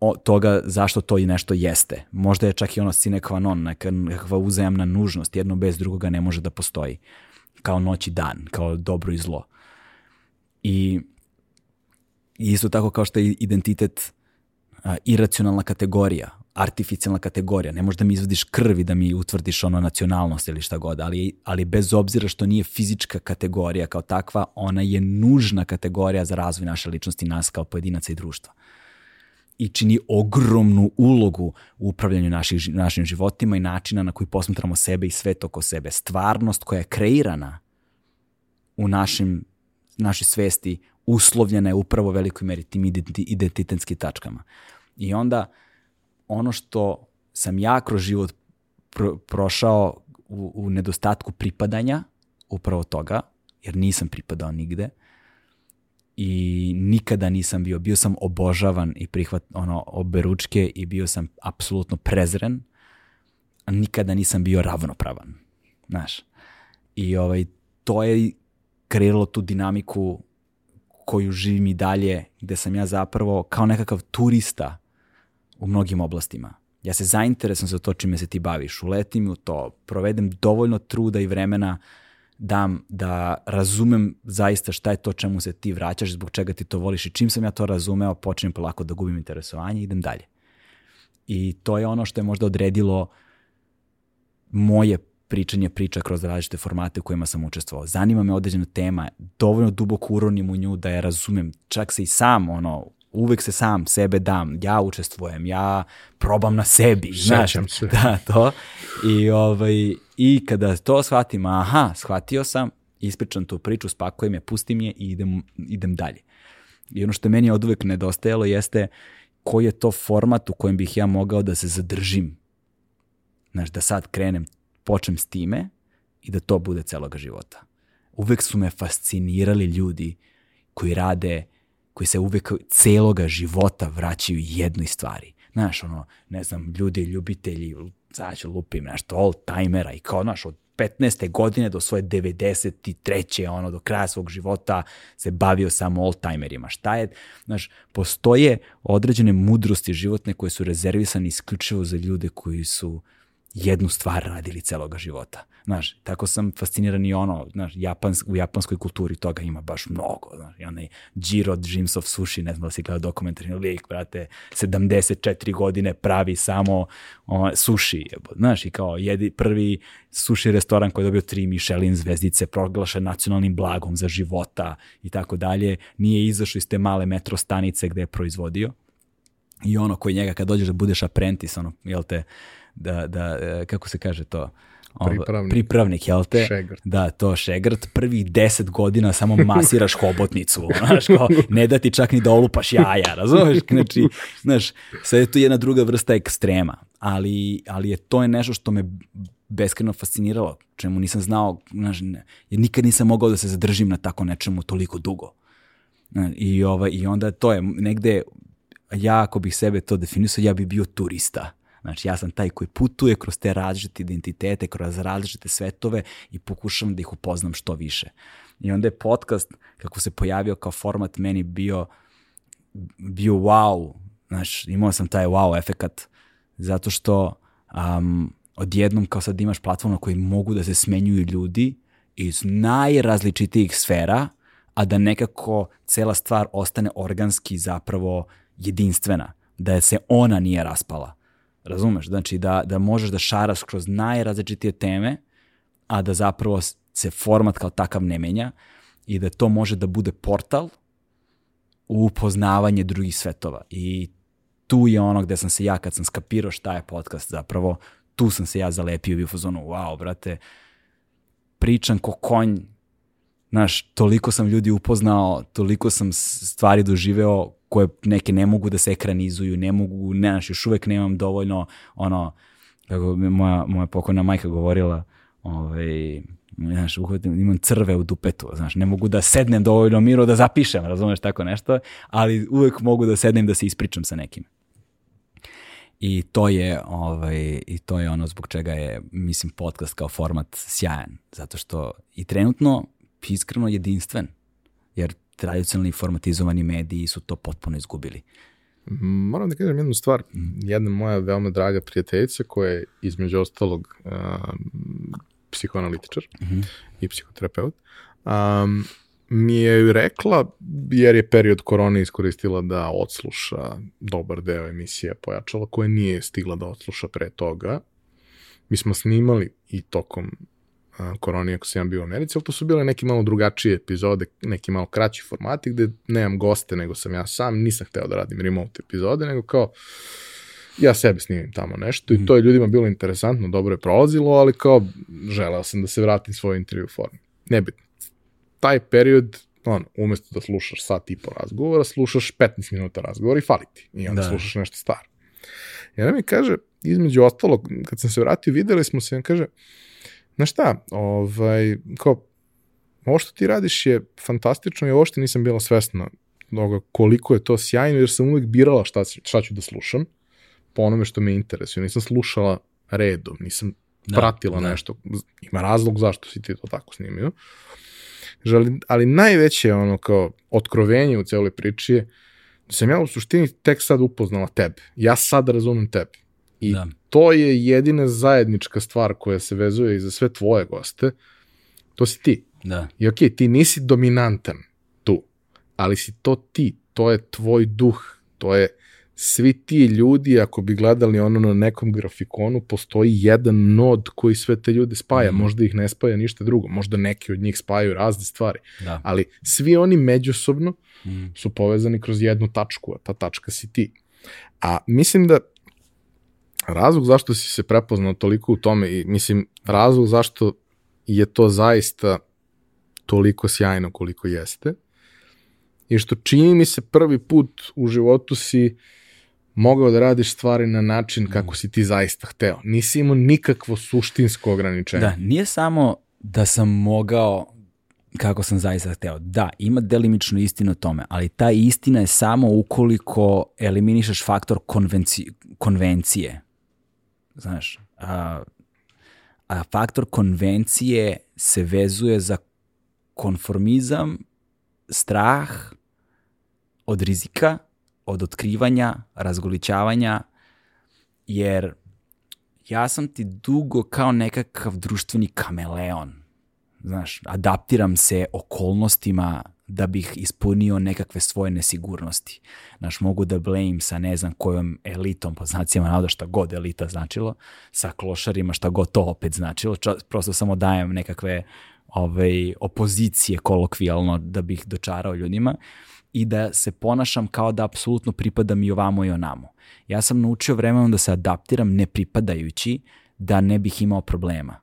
o, toga zašto to i nešto jeste. Možda je čak i ono sine qua non, neka, nekakva uzajamna nužnost, jedno bez drugoga ne može da postoji. Kao noć i dan, kao dobro i zlo. I, i isto tako kao što je identitet a, iracionalna kategorija, artificijalna kategorija. Ne možeš da mi izvadiš krvi da mi utvrdiš ono nacionalnost ili šta god, ali, ali bez obzira što nije fizička kategorija kao takva, ona je nužna kategorija za razvoj naše ličnosti, nas kao pojedinaca i društva i čini ogromnu ulogu u upravljanju naših, našim životima i načina na koji posmatramo sebe i svet oko sebe. Stvarnost koja je kreirana u našim, našoj svesti uslovljena je upravo velikoj meri tim identitetskim tačkama. I onda ono što sam ja kroz život pro, prošao u, u nedostatku pripadanja, upravo toga, jer nisam pripadao nigde, i nikada nisam bio, bio sam obožavan i prihvat ono oberučke i bio sam apsolutno prezren, a nikada nisam bio ravnopravan, znaš. I ovaj, to je kreiralo tu dinamiku koju živim i dalje, gde sam ja zapravo kao nekakav turista u mnogim oblastima. Ja se zainteresujem za to čime se ti baviš, uletim u to, provedem dovoljno truda i vremena uh, dam da razumem zaista šta je to čemu se ti vraćaš, zbog čega ti to voliš i čim sam ja to razumeo, počnem polako da gubim interesovanje i idem dalje. I to je ono što je možda odredilo moje pričanje priča kroz različite formate u kojima sam učestvovao. Zanima me određena tema, dovoljno duboko uronim u nju da je razumem. Čak se i sam ono, uvek se sam sebe dam, ja učestvujem, ja probam na sebi, znaš, se. (laughs) da, to. I, ovaj, I kada to shvatim, aha, shvatio sam, ispričam tu priču, spakujem je, pustim je i idem, idem dalje. I ono što meni od uvek nedostajalo jeste koji je to format u kojem bih ja mogao da se zadržim. Znaš, da sad krenem, počnem s time i da to bude celoga života. Uvek su me fascinirali ljudi koji rade koji se uvek celoga života vraćaju jednoj stvari. Znaš, ono, ne znam, ljudi, ljubitelji sad ću lupim nešto, all timera i kao, znaš, od 15. godine do svoje 93. ono, do kraja svog života se bavio samo all-timerima. Šta je, znaš, postoje određene mudrosti životne koje su rezervisane isključivo za ljude koji su jednu stvar radili celoga života. Znaš, tako sam fasciniran i ono, znaš, Japans, u japanskoj kulturi toga ima baš mnogo. Znaš, i onaj Jiro Dreams of Sushi, ne znam da si gledao dokumentarni lik, brate, 74 godine pravi samo o, sushi. Znaš, i kao jedi prvi sushi restoran koji je dobio tri Michelin zvezdice, proglašen nacionalnim blagom za života i tako dalje, nije izašao iz te male metro stanice gde je proizvodio. I ono koji njega kad dođeš da budeš apprentice, ono, jel te, da, da, e, kako se kaže to, Pripravnik. pripravnik, jel te? Šegrt. Da, to šegrt. Prvih deset godina samo masiraš (laughs) hobotnicu, znaš, kao, ne da ti čak ni da olupaš jaja, razumeš? Znači, znaš, sve je to jedna druga vrsta ekstrema, ali, ali je to je nešto što me beskreno fasciniralo, čemu nisam znao, znaš, ne, jer nikad nisam mogao da se zadržim na tako nečemu toliko dugo. I, ovaj, I onda to je negde, ja ako bih sebe to definisao, ja bih bio turista Znači ja sam taj koji putuje kroz te različite identitete, kroz različite svetove i pokušavam da ih upoznam što više. I onda je podcast, kako se pojavio kao format, meni bio, bio wow. Znači imao sam taj wow efekat zato što um, odjednom kao sad imaš platformu na kojoj mogu da se smenjuju ljudi iz najrazličitijih sfera, a da nekako cela stvar ostane organski zapravo jedinstvena, da se ona nije raspala. Razumeš? Znači da, da možeš da šaraš kroz najrazličitije teme, a da zapravo se format kao takav ne menja i da to može da bude portal u upoznavanje drugih svetova. I tu je ono gde sam se ja, kad sam skapirao šta je podcast zapravo, tu sam se ja zalepio i u fazonu, wow, brate, pričam ko konj, znaš, toliko sam ljudi upoznao, toliko sam stvari doživeo koje neke ne mogu da se ekranizuju, ne mogu, ne, znaš, još uvek nemam dovoljno, ono, kako moja, moja pokojna majka govorila, ovaj, znaš, uhvatim, imam crve u dupetu, znaš, ne mogu da sednem dovoljno miro da zapišem, razumeš tako nešto, ali uvek mogu da sednem da se ispričam sa nekim. I to je ovaj i to je ono zbog čega je mislim podcast kao format sjajan zato što i trenutno iskreno jedinstven tradicionalni formatizovani mediji su to potpuno izgubili. Moram da kažem jednu stvar. Jedna moja veoma draga prijateljica koja je između ostalog uh, psihoanalitičar uh mhm. -huh. i psihoterapeut, um, mi je rekla, jer je period korone iskoristila da odsluša dobar deo emisije Pojačala, koje nije stigla da odsluša pre toga. Mi smo snimali i tokom koroni ako sam bio u Americi, ali to su bile neke malo drugačije epizode, neki malo kraći formati gde nemam goste nego sam ja sam, nisam hteo da radim remote epizode, nego kao ja sebi snimim tamo nešto i mhm. to je ljudima bilo interesantno, dobro je prolazilo, ali kao želeo sam da se vratim svoj intervju formu. Nebitno. Taj period, on, umesto da slušaš sat i po razgovora, slušaš 15 minuta razgovora i fali ti. I onda da. slušaš nešto staro. I onda mi kaže, između ostalog, kad sam se vratio, videli smo se, on kaže, Znaš šta, ovaj, kao, ovo što ti radiš je fantastično i ovo što nisam bila svesna toga koliko je to sjajno, jer sam uvek birala šta, šta ću da slušam po onome što me interesuje. Nisam slušala redom, nisam da, pratila da. nešto. Ima razlog zašto si ti to tako snimio. Žali, ali najveće ono kao otkrovenje u celoj priči je da sam ja u suštini tek sad upoznala tebe. Ja sad razumem tebe. I da. to je jedina zajednička stvar koja se vezuje i za sve tvoje goste. To si ti. Da. I okej, okay, ti nisi dominantan tu, ali si to ti. To je tvoj duh. To je svi ti ljudi, ako bi gledali ono na nekom grafikonu, postoji jedan nod koji sve te ljude spaja. Mm. Možda ih ne spaja ništa drugo. Možda neki od njih spajaju razne stvari. Da. Ali svi oni međusobno mm. su povezani kroz jednu tačku, a ta tačka si ti. A mislim da razlog zašto si se prepoznao toliko u tome i mislim razlog zašto je to zaista toliko sjajno koliko jeste je što čini mi se prvi put u životu si mogao da radiš stvari na način kako si ti zaista hteo. Nisi imao nikakvo suštinsko ograničenje. Da, nije samo da sam mogao kako sam zaista hteo. Da, ima delimično istinu o tome, ali ta istina je samo ukoliko eliminišeš faktor konvenci, konvencije znaš, a, a faktor konvencije se vezuje za konformizam, strah od rizika, od otkrivanja, razgolićavanja, jer ja sam ti dugo kao nekakav društveni kameleon. Znaš, adaptiram se okolnostima da bih ispunio nekakve svoje nesigurnosti. Znaš, mogu da blame sa ne znam kojom elitom, po znacima navoda šta god elita značilo, sa klošarima šta god to opet značilo, Ča, prosto samo dajem nekakve ovaj, opozicije kolokvijalno da bih dočarao ljudima i da se ponašam kao da apsolutno pripadam i ovamo i onamo. Ja sam naučio vremenom da se adaptiram ne pripadajući da ne bih imao problema.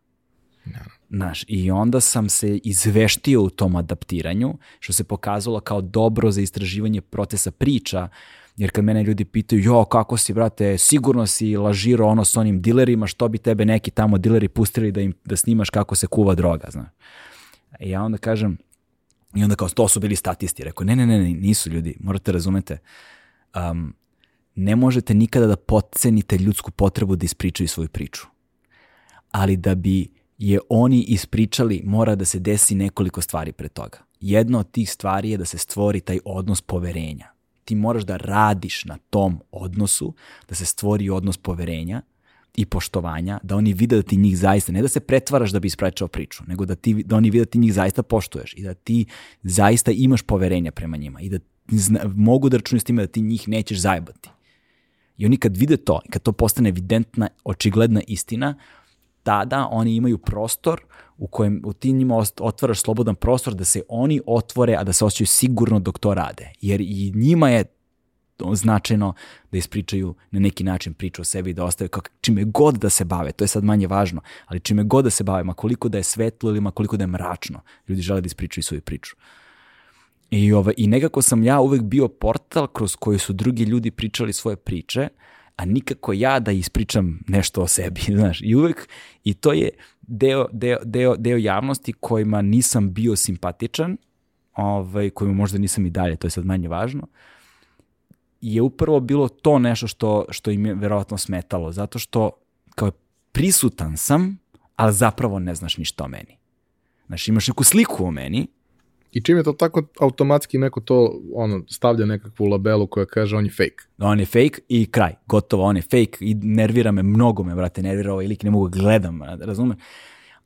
Znaš, i onda sam se izveštio u tom adaptiranju, što se pokazalo kao dobro za istraživanje procesa priča, jer kad mene ljudi pitaju, jo, kako si, brate, sigurno si lažiro ono s onim dilerima, što bi tebe neki tamo dileri pustili da, im, da snimaš kako se kuva droga, znaš. I ja onda kažem, i onda kao, to su bili statisti. Rekao, ne, ne, ne, nisu ljudi, morate razumete. Um, ne možete nikada da potcenite ljudsku potrebu da ispričaju svoju priču. Ali da bi je oni ispričali, mora da se desi nekoliko stvari pre toga. Jedna od tih stvari je da se stvori taj odnos poverenja. Ti moraš da radiš na tom odnosu, da se stvori odnos poverenja i poštovanja, da oni vide da ti njih zaista, ne da se pretvaraš da bi ispračao priču, nego da, ti, da oni vide da ti njih zaista poštuješ i da ti zaista imaš poverenja prema njima i da zna, mogu da računaju s time da ti njih nećeš zajebati. I oni kad vide to, kad to postane evidentna, očigledna istina, tada oni imaju prostor u kojem u ti njima otvaraš slobodan prostor da se oni otvore, a da se osjećaju sigurno dok to rade. Jer i njima je značajno da ispričaju na neki način priču o sebi i da ostave kako, čime god da se bave, to je sad manje važno, ali čime god da se bave, ma koliko da je svetlo ili ma koliko da je mračno, ljudi žele da ispričaju svoju priču. I, ovaj, I nekako sam ja uvek bio portal kroz koji su drugi ljudi pričali svoje priče, a nikako ja da ispričam nešto o sebi, (laughs) znaš. I uvek, i to je deo, deo, deo, deo javnosti kojima nisam bio simpatičan, ovaj, kojima možda nisam i dalje, to je sad manje važno, je upravo bilo to nešto što, što im je verovatno smetalo, zato što kao prisutan sam, ali zapravo ne znaš ništa o meni. Znaš, imaš neku sliku o meni, I čim je to tako, automatski neko to ono, stavlja nekakvu labelu koja kaže on je fake. On je fake i kraj, gotovo, on je fake i nervira me, mnogo me, brate, nervira ovaj lik, ne mogu da gledam, razumeš?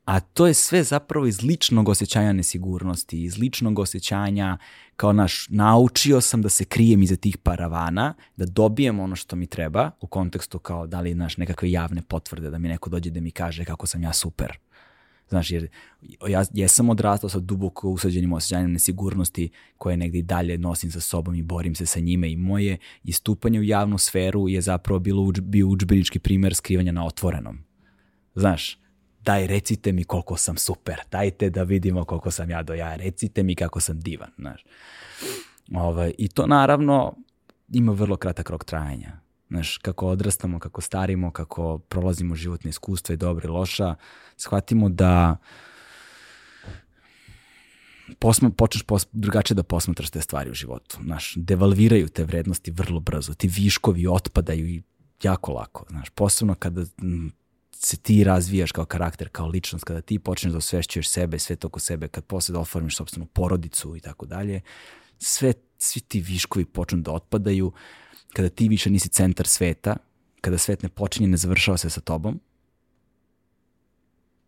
A to je sve zapravo iz ličnog osjećanja nesigurnosti, iz ličnog osjećanja kao naš, naučio sam da se krijem iza tih paravana, da dobijem ono što mi treba u kontekstu kao da li naš nekakve javne potvrde, da mi neko dođe da mi kaže kako sam ja super. Znaš, jer ja jesam odrastao sa duboko usađenim osjećanjem nesigurnosti koje negdje dalje nosim sa sobom i borim se sa njime i moje istupanje u javnu sferu je zapravo bilo uč, bio učbenički primer skrivanja na otvorenom. Znaš, daj recite mi koliko sam super, dajte da vidimo koliko sam ja do ja, recite mi kako sam divan, znaš. Ovaj, I to naravno ima vrlo kratak rok trajanja. Znaš, kako odrastamo, kako starimo, kako prolazimo životne iskustva i dobra i loša, shvatimo da posma, počneš pos, drugačije da posmatraš te stvari u životu. Znaš, devalviraju te vrednosti vrlo brzo, ti viškovi otpadaju i jako lako. Znaš, posebno kada se ti razvijaš kao karakter, kao ličnost, kada ti počneš da osvešćuješ sebe, sve to oko sebe, kad posle da oformiš sobstvenu porodicu i tako dalje, sve, svi ti viškovi počnu da otpadaju, kada ti više nisi centar sveta, kada svet ne počinje, ne završava se sa tobom,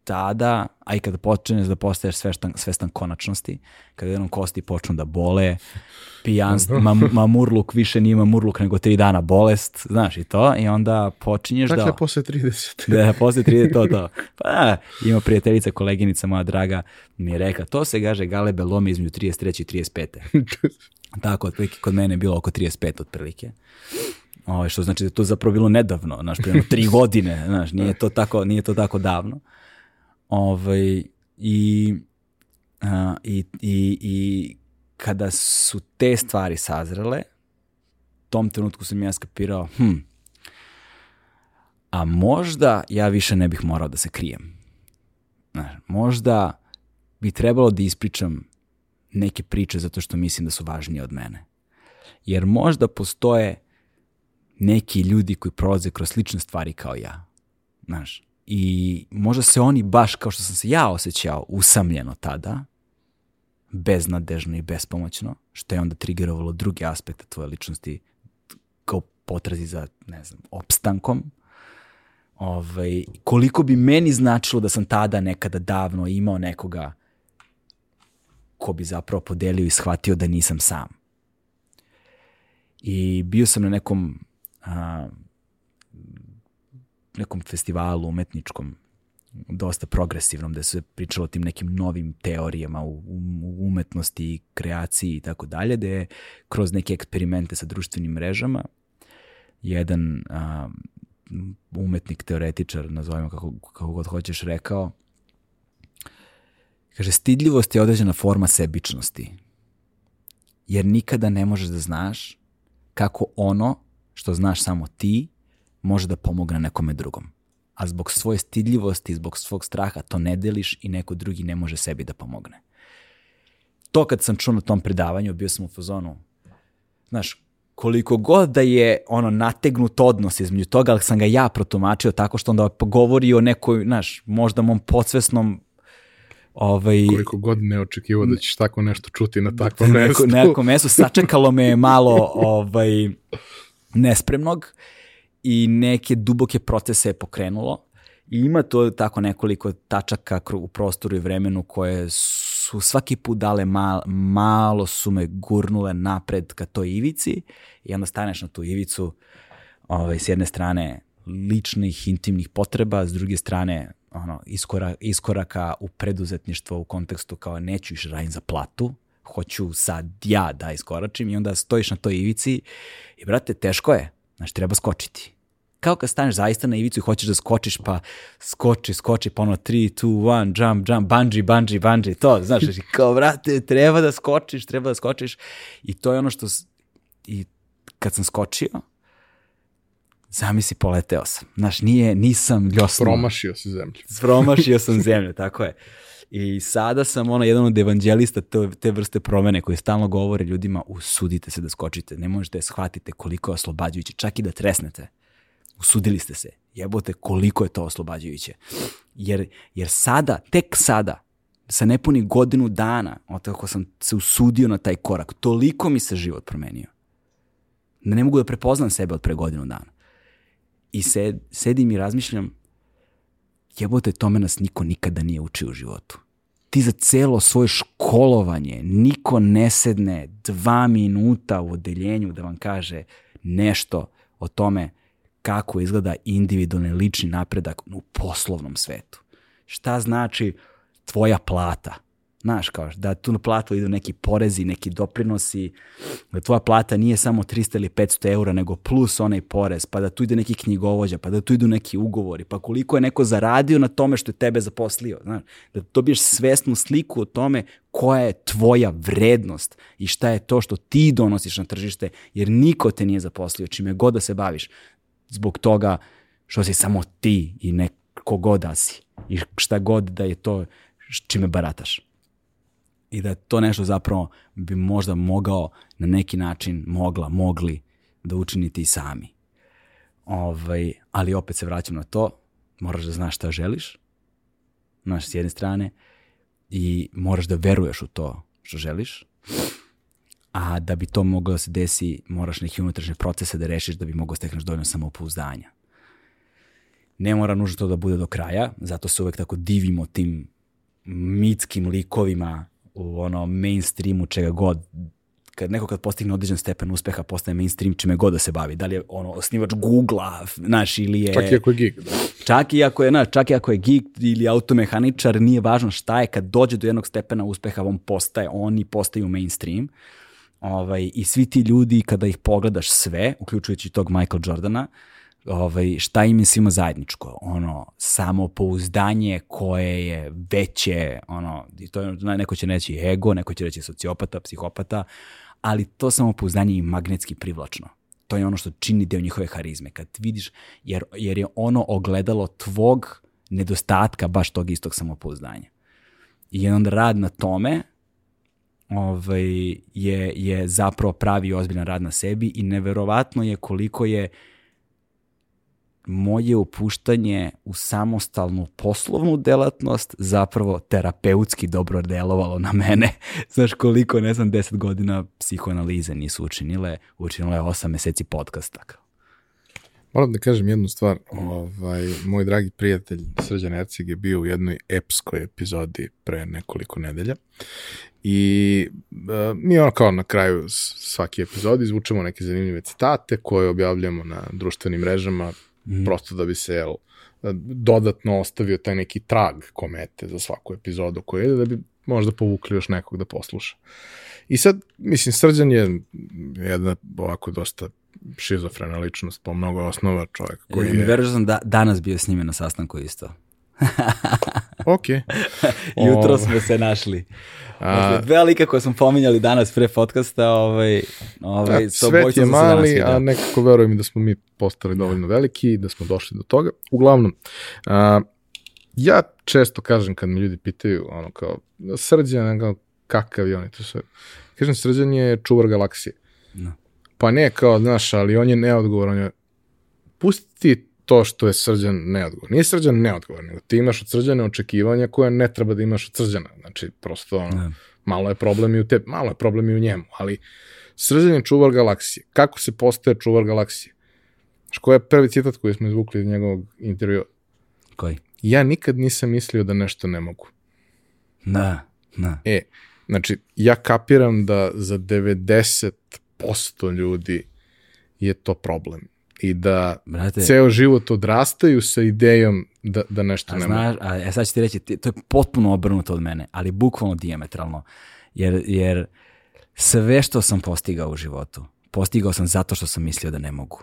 tada, a i kada počneš da postaješ svestan, svestan konačnosti, kada jednom kosti počnu da bole, pijanstvo, ma, mamurluk više nije mamurluk nego tri dana bolest, znaš i to, i onda počinješ dakle, da... Dakle, posle 30. Da, posle 30, to, to. Pa, ima prijateljica, koleginica moja draga, mi je rekla, to se gaže galebe lomi između 33 i 35. (laughs) Tako, otprilike, kod mene je bilo oko 35 otprilike. Ovaj, što znači da je to zapravo bilo nedavno, znaš, prema tri (laughs) godine, znaš, nije to tako, nije to tako davno. Ovaj, i, a, i, i, i kada su te stvari sazrele, tom trenutku sam ja skapirao, hm, a možda ja više ne bih morao da se krijem. Znaš, možda bi trebalo da ispričam neke priče zato što mislim da su važnije od mene. Jer možda postoje neki ljudi koji prolaze kroz slične stvari kao ja. Znaš, I možda se oni baš kao što sam se ja osjećao usamljeno tada, beznadežno i bespomoćno, što je onda triggerovalo druge aspekte tvoje ličnosti kao potrazi za, ne znam, opstankom. Ovaj, koliko bi meni značilo da sam tada nekada davno imao nekoga ko bi zapravo podelio i shvatio da nisam sam. I bio sam na nekom a, nekom festivalu umetničkom dosta progresivnom, gde se pričalo o tim nekim novim teorijama u, u umetnosti, kreaciji i tako dalje, gde je kroz neke eksperimente sa društvenim mrežama jedan a, umetnik, teoretičar, nazovimo kako, kako god hoćeš, rekao, kaže, stidljivost je određena forma sebičnosti, jer nikada ne možeš da znaš kako ono što znaš samo ti može da pomogne nekome drugom. A zbog svoje stidljivosti, zbog svog straha to ne deliš i neko drugi ne može sebi da pomogne. To kad sam čuo na tom predavanju, bio sam u fazonu, znaš, koliko god da je ono nategnut odnos između toga, ali sam ga ja protumačio tako što onda govori o nekoj, znaš, možda mom podsvesnom Ovaj, Koliko god ne očekivao da ćeš tako nešto čuti na takvom mestu. Na nekom (laughs) mestu sačekalo me malo ovaj, nespremnog i neke duboke procese je pokrenulo. I ima to tako nekoliko tačaka u prostoru i vremenu koje su svaki put dale mal, malo su me gurnule napred ka toj ivici i onda staneš na tu ivicu ovaj, s jedne strane ličnih, intimnih potreba, s druge strane ono, iskora, iskoraka u preduzetništvo u kontekstu kao neću iš radim za platu, hoću sad ja da iskoračim i onda stojiš na toj ivici i brate, teško je, znaš, treba skočiti. Kao kad staneš zaista na ivicu i hoćeš da skočiš, pa skoči, skoči, pa ono 3, 2, 1, jump, jump, bungee, bungee, bungee, to, znaš, kao, brate, treba da skočiš, treba da skočiš. I to je ono što, i kad sam skočio, zamisli, poleteo sam. Znaš, nije, nisam ljosno. Promašio si zemlju. (laughs) Promašio sam zemlju, tako je. I sada sam ono jedan od evanđelista te, te vrste promene koji stalno govore ljudima usudite se da skočite, ne možete da shvatite koliko je oslobađajuće, čak i da tresnete. Usudili ste se. Jebote koliko je to oslobađajuće. Jer, jer sada, tek sada, sa nepuni godinu dana, od kako sam se usudio na taj korak, toliko mi se život promenio. Ne mogu da prepoznam sebe od pre godinu dana. I sed, sedim i razmišljam, jebote, tome nas niko nikada nije učio u životu. Ti za celo svoje školovanje niko ne sedne dva minuta u odeljenju da vam kaže nešto o tome kako izgleda individualni lični napredak u poslovnom svetu. Šta znači tvoja plata? Znaš, kao da tu na platu idu neki porezi, neki doprinosi, da tvoja plata nije samo 300 ili 500 eura, nego plus onaj porez, pa da tu ide neki knjigovođa, pa da tu idu neki ugovori, pa koliko je neko zaradio na tome što je tebe zaposlio. Znaš, da dobiješ svesnu sliku o tome koja je tvoja vrednost i šta je to što ti donosiš na tržište, jer niko te nije zaposlio, čime god da se baviš, zbog toga što si samo ti i neko god da si i šta god da je to čime barataš i da to nešto zapravo bi možda mogao na neki način mogla, mogli da učiniti i sami. Ovaj, ali opet se vraćam na to, moraš da znaš šta želiš, znaš s jedne strane, i moraš da veruješ u to što želiš, a da bi to moglo da se desi, moraš neke unutrašnje procese da rešiš da bi mogao da stekneš dovoljno samopouzdanja. Ne mora nužno to da bude do kraja, zato se uvek tako divimo tim mitskim likovima u ono mainstreamu čega god kad neko kad postigne određen stepen uspeha postaje mainstream čime god da se bavi. Da li je ono osnivač Google-a, znaš, ili je... Čak i ako je geek. Da. Čak i ako je, znaš, čak i ako je geek ili automehaničar, nije važno šta je, kad dođe do jednog stepena uspeha, on postaje, oni postaju mainstream. Ovaj, I svi ti ljudi, kada ih pogledaš sve, uključujući tog Michael Jordana, ovaj, šta im je svima zajedničko? Ono, samopouzdanje koje je veće, ono, i to neko će reći ego, neko će reći sociopata, psihopata, ali to samopouzdanje je magnetski privlačno. To je ono što čini deo njihove harizme. Kad vidiš, jer, jer je ono ogledalo tvog nedostatka baš tog istog samopouzdanja. I jedan rad na tome ovaj, je, je zapravo pravi ozbiljan rad na sebi i neverovatno je koliko je moje upuštanje u samostalnu poslovnu delatnost zapravo terapeutski dobro delovalo na mene. (laughs) Znaš koliko, ne znam, deset godina psihoanalize nisu učinile, učinile je osam meseci podcasta. Moram da kažem jednu stvar. Ovaj, moj dragi prijatelj Srđan Ercig je bio u jednoj epskoj epizodi pre nekoliko nedelja i uh, mi ono kao na kraju svake epizode izvučemo neke zanimljive citate koje objavljamo na društvenim mrežama mm. prosto da bi se jel, dodatno ostavio taj neki trag komete za svaku epizodu koju je da bi možda povukli još nekog da posluša. I sad, mislim, Srđan je jedna ovako dosta šizofrena ličnost po mnogo osnova čovjek koji je... Verujem sam da danas bio s njime na sastanku isto. (laughs) ok. (laughs) Jutro smo se našli. A, dve lika koje smo pominjali danas pre podcasta, ovaj, ovaj, da, svet je mali, a nekako verujem da smo mi postali dovoljno veliki i da smo došli do toga. Uglavnom, a, ja često kažem kad me ljudi pitaju, ono kao, srđan, kao, kakav je on i to sve. Kažem, srđan je čuvar galaksije. No. Pa ne kao, znaš, ali on je neodgovoran. Je... Pusti to što je srđan neodgovoran. Nije srđan neodgovoran, nego ti imaš od srđane očekivanja koje ne treba da imaš od srđana. Znači, prosto ono, ne. malo je problem i u tebi, malo je problem i u njemu, ali srđan je čuvar galaksije. Kako se postaje čuvar galaksije? Što je prvi citat koji smo izvukli iz njegovog intervjua? Koji? Ja nikad nisam mislio da nešto ne mogu. Da, da. E, znači, ja kapiram da za 90% ljudi je to problem i da Brate, ceo život odrastaju sa idejom da, da nešto a nema. Znaš, a ja sad ću ti reći, to je potpuno obrnuto od mene, ali bukvalno diametralno. Jer, jer sve što sam postigao u životu, postigao sam zato što sam mislio da ne mogu.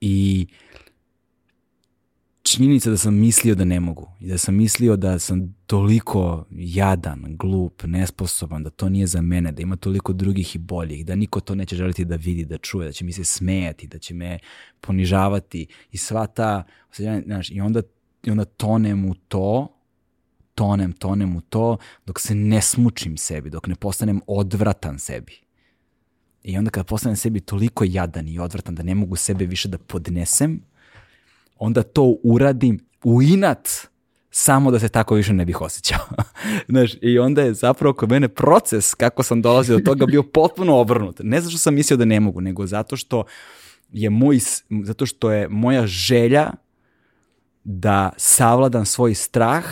I činjenica da sam mislio da ne mogu i da sam mislio da sam toliko jadan, glup, nesposoban, da to nije za mene, da ima toliko drugih i boljih, da niko to neće želiti da vidi, da čuje, da će mi se smejati, da će me ponižavati i sva ta, znaš, i onda, i onda tonem u to, tonem, tonem u to, dok se ne smučim sebi, dok ne postanem odvratan sebi. I onda kada postanem sebi toliko jadan i odvratan da ne mogu sebe više da podnesem, onda to uradim u inat samo da se tako više ne bih osjećao. (laughs) Znaš, i onda je zapravo kod mene proces kako sam dolazio do toga bio potpuno obrnut. Ne zato što sam mislio da ne mogu, nego zato što je moj, zato što je moja želja da savladam svoj strah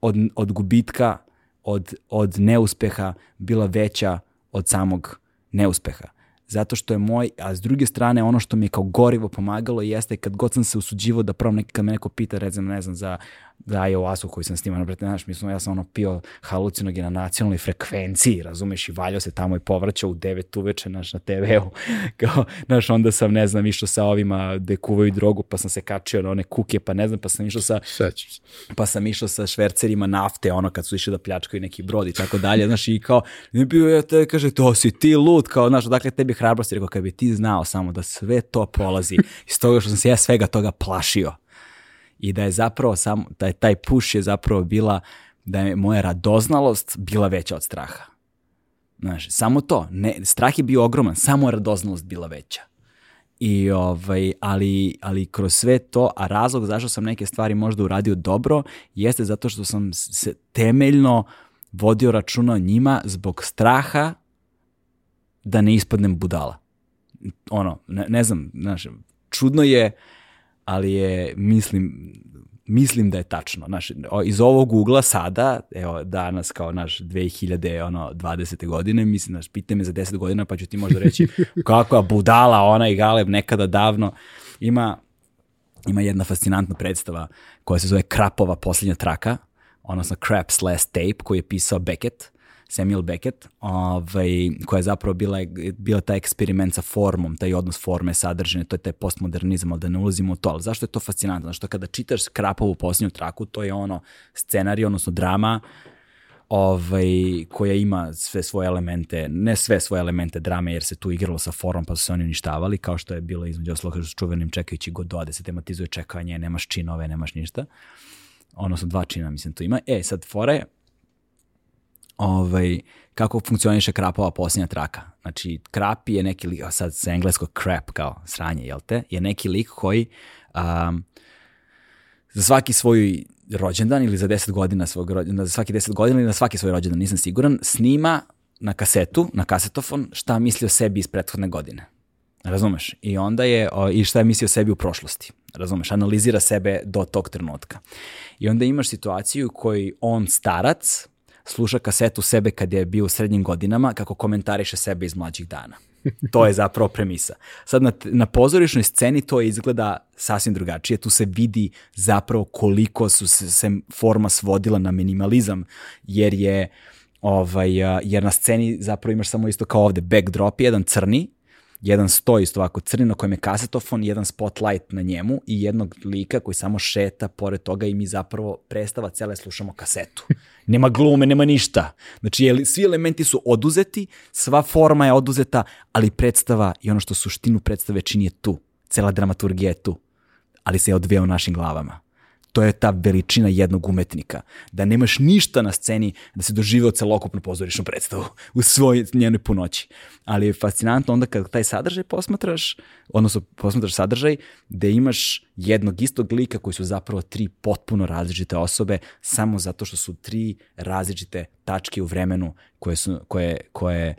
od, od gubitka, od, od neuspeha bila veća od samog neuspeha zato što je moj, a s druge strane ono što mi je kao gorivo pomagalo jeste kad god sam se usuđivo da probam neki, me neko pita, recimo, ne znam, za, za ayahuasku koju sam snimao, brate, znaš, mi smo, ja sam ono pio halucinogen na nacionalnoj frekvenciji, razumeš, i valjao se tamo i povraćao u 9 uveče, naš, na TV-u, (laughs) kao, znaš, onda sam, ne znam, išao sa ovima da kuvaju drogu, pa sam se kačio na one kuke, pa ne znam, pa sam išao sa, pa sam išao sa švercerima nafte, ono, kad su išli da pljačkaju neki brod i tako dalje, znaš, i kao, ne bio ja te, kaže, to si ti lud, kao, znaš, dakle, tebi hrabrosti, rekao, kad bi ti znao samo da sve to polazi iz toga što sam se ja svega toga plašio, i da je zapravo sam, da je taj push je zapravo bila da je moja radoznalost bila veća od straha. Znaš, samo to. Ne, strah je bio ogroman, samo radoznalost bila veća. I ovaj, ali, ali kroz sve to, a razlog zašto sam neke stvari možda uradio dobro, jeste zato što sam se temeljno vodio računa o njima zbog straha da ne ispadnem budala. Ono, ne, ne znam, znaš, čudno je, ali je, mislim, mislim da je tačno. Znaš, iz ovog ugla sada, evo danas kao naš 2000, ono, 20. godine, mislim, znaš, pite me za 10 godina pa ću ti možda reći (laughs) kakva budala ona i Galeb nekada davno. Ima, ima jedna fascinantna predstava koja se zove Krapova posljednja traka, odnosno Crap's Last Tape, koji je pisao Beckett Samuel Beckett, ovaj, koja je zapravo bila, bila taj eksperiment sa formom, taj odnos forme, sadržine, to je taj postmodernizam, ali da ne ulazimo u to. Ali zašto je to fascinantno? Zašto kada čitaš Krapovu posljednju traku, to je ono scenarij, odnosno drama, ovaj, koja ima sve svoje elemente, ne sve svoje elemente drame, jer se tu igralo sa formom, pa su se oni uništavali, kao što je bilo između osloga s čuvenim čekajući Godot, da se tematizuje čekanje, nemaš činove, nemaš ništa. Odnosno dva čina, mislim, tu ima. E, sad, fora je, ovaj, kako funkcioniše krapova posljednja traka. Znači, krapi je neki lik, sad sa engleskog crap kao sranje, jel te, je neki lik koji um, za svaki svoj rođendan ili za 10 godina svog rođendana, za svaki 10 godina ili na svaki svoj rođendan, nisam siguran, snima na kasetu, na kasetofon, šta misli o sebi iz prethodne godine. Razumeš? I onda je, o, i šta je mislio o sebi u prošlosti. Razumeš? Analizira sebe do tog trenutka. I onda imaš situaciju u kojoj on starac sluša kasetu sebe kad je bio u srednjim godinama, kako komentariše sebe iz mlađih dana. To je zapravo premisa. Sad na, na pozorišnoj sceni to izgleda sasvim drugačije. Tu se vidi zapravo koliko su se, se forma svodila na minimalizam, jer je ovaj, jer na sceni zapravo imaš samo isto kao ovde backdrop, jedan crni, jedan sto isto ovako crni na kojem je kasetofon, jedan spotlight na njemu i jednog lika koji samo šeta pored toga i mi zapravo predstava cele slušamo kasetu. (laughs) Nema glume, nema ništa. Znači, svi elementi su oduzeti, sva forma je oduzeta, ali predstava i ono što suštinu predstave čini je tu. Cela dramaturgija je tu, ali se je odvija u našim glavama to je ta veličina jednog umetnika. Da nemaš ništa na sceni da se doživeo celokupnu pozorišnu predstavu u svoj njenoj punoći. Ali je fascinantno onda kad taj sadržaj posmatraš, odnosno posmatraš sadržaj gde imaš jednog istog lika koji su zapravo tri potpuno različite osobe samo zato što su tri različite tačke u vremenu koje, su, koje, koje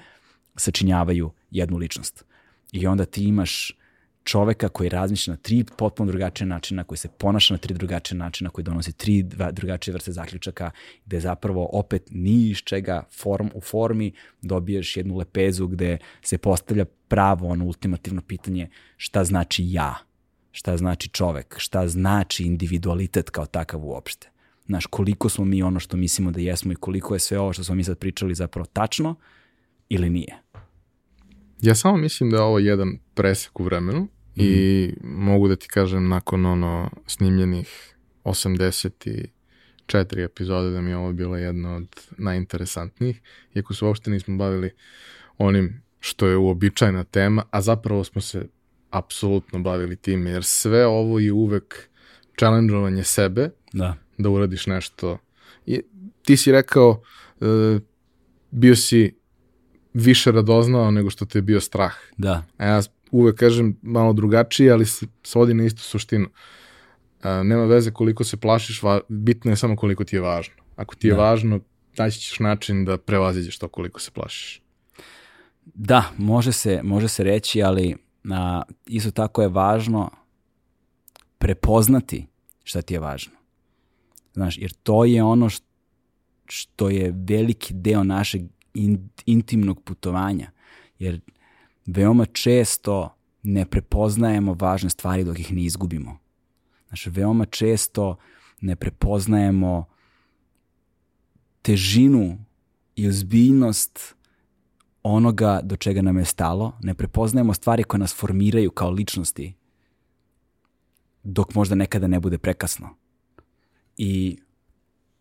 sačinjavaju jednu ličnost. I onda ti imaš čoveka koji razmišlja na tri potpuno drugačije načina, koji se ponaša na tri drugačije načina, koji donosi tri dva, drugačije vrste zaključaka, gde zapravo opet ni iz čega form, u formi dobiješ jednu lepezu gde se postavlja pravo ono ultimativno pitanje šta znači ja, šta znači čovek, šta znači individualitet kao takav uopšte. Znaš, koliko smo mi ono što mislimo da jesmo i koliko je sve ovo što smo mi sad pričali zapravo tačno ili nije. Ja samo mislim da je ovo jedan presek u vremenu mm. i mhm. mogu da ti kažem nakon ono snimljenih 84 epizode da mi je ovo bila jedna od najinteresantnijih, iako se uopšte nismo bavili onim što je uobičajna tema, a zapravo smo se apsolutno bavili time, jer sve ovo je uvek challengeovanje sebe, da, da uradiš nešto. I ti si rekao, uh, bio si više radoznao nego što te je bio strah. Da. A ja uvek kažem malo drugačije, ali se svodi na istu suštinu. A, nema veze koliko se plašiš, va, bitno je samo koliko ti je važno. Ako ti je da. važno, naći ćeš način da prevaziđeš to koliko se plašiš. Da, može se, može se reći, ali a, isto tako je važno prepoznati šta ti je važno. Znaš, jer to je ono što, što je veliki deo našeg in, intimnog putovanja, jer veoma često ne prepoznajemo važne stvari dok ih ne izgubimo. Znači, veoma često ne prepoznajemo težinu i ozbiljnost onoga do čega nam je stalo, ne prepoznajemo stvari koje nas formiraju kao ličnosti, dok možda nekada ne bude prekasno. I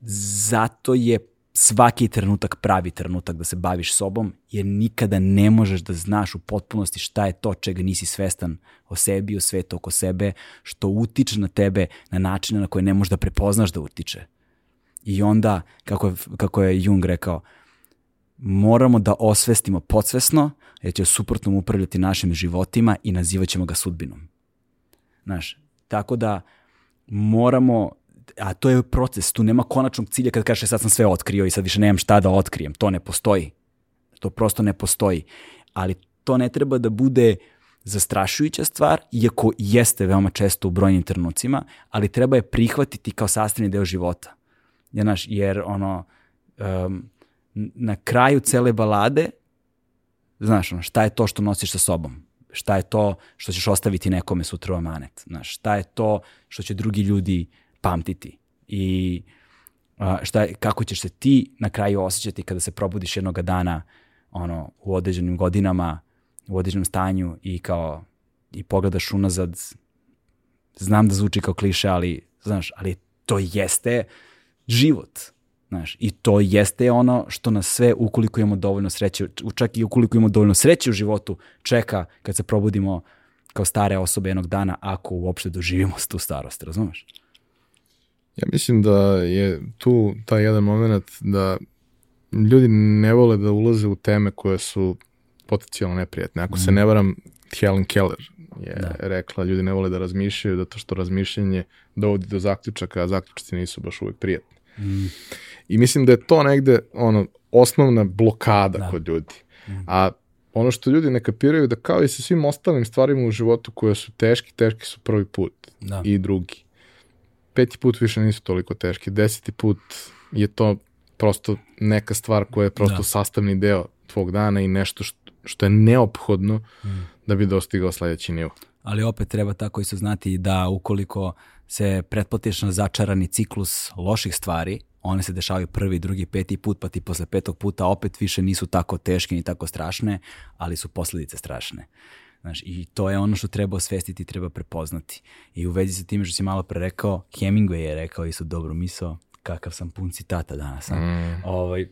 zato je svaki trenutak pravi trenutak da se baviš sobom, jer nikada ne možeš da znaš u potpunosti šta je to čega nisi svestan o sebi, o svetu oko sebe, što utiče na tebe na načine na koje ne možeš da prepoznaš da utiče. I onda, kako je, kako je Jung rekao, moramo da osvestimo podsvesno, jer će suprotno upravljati našim životima i nazivat ćemo ga sudbinom. Znaš, tako da moramo a to je proces, tu nema konačnog cilja kad kažeš e, sad sam sve otkrio i sad više nemam šta da otkrijem, to ne postoji. To prosto ne postoji. Ali to ne treba da bude zastrašujuća stvar, iako jeste veoma često u brojnim trenucima, ali treba je prihvatiti kao sastavni deo života. Ja, znaš, jer ono, um, na kraju cele balade, znaš, ono, šta je to što nosiš sa sobom? Šta je to što ćeš ostaviti nekome sutra u amanet? Znaš, šta je to što će drugi ljudi pamtiti i šta, kako ćeš se ti na kraju osjećati kada se probudiš jednog dana ono, u određenim godinama, u određenom stanju i kao i pogledaš unazad, znam da zvuči kao kliše, ali znaš, ali to jeste život. Znaš, I to jeste ono što nas sve, ukoliko imamo dovoljno sreće, čak i ukoliko imamo dovoljno sreće u životu, čeka kad se probudimo kao stare osobe jednog dana, ako uopšte doživimo tu starost, razumeš? Ja mislim da je tu taj jedan moment da ljudi ne vole da ulaze u teme koje su potencijalno neprijatne. Ako mm. se ne varam, Helen Keller je da. rekla, ljudi ne vole da razmišljaju zato što razmišljanje dovodi do zaključaka, a zaključci nisu baš uvek prijatni. Mm. I mislim da je to negde ono, osnovna blokada da. kod ljudi. Mm. A ono što ljudi ne kapiraju da kao i sa svim ostalim stvarima u životu koje su teški, teški su prvi put da. i drugi. Peti put više nisu toliko teški, deseti put je to prosto neka stvar koja je prosto da. sastavni deo tvog dana i nešto što, što je neophodno mm. da bi dostigao sledeći nivo. Ali opet treba tako isto znati da ukoliko se pretplatiš na začarani ciklus loših stvari, one se dešavaju prvi, drugi, peti put, pa ti posle petog puta opet više nisu tako teške ni tako strašne, ali su posledice strašne. Znaš, I to je ono što treba osvestiti i treba prepoznati. I u vezi sa time što si malo pre rekao, Hemingway je rekao isto dobru misao, kakav sam pun citata danas. Mm. Ovaj,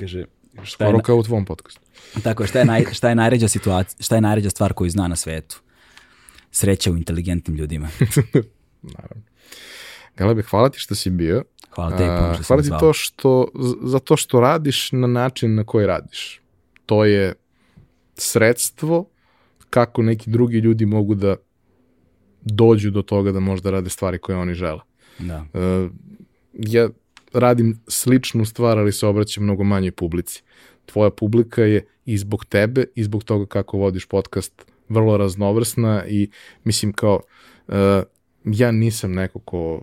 kaže, šta Skoro je, kao u tvom podcastu. (laughs) Tako, šta je, naj, šta je najređa situacija, šta je najređa stvar koju zna na svetu? Sreća u inteligentnim ljudima. (laughs) Naravno. Galebe, hvala ti što si bio. Hvala tebi. Uh, hvala ti to što, za to što radiš na način na koji radiš. To je sredstvo kako neki drugi ljudi mogu da dođu do toga da možda rade stvari koje oni žele. Da. Uh, ja radim sličnu stvar, ali se obraćam mnogo manjoj publici. Tvoja publika je i zbog tebe i zbog toga kako vodiš podcast vrlo raznovrsna i mislim kao uh, ja nisam neko ko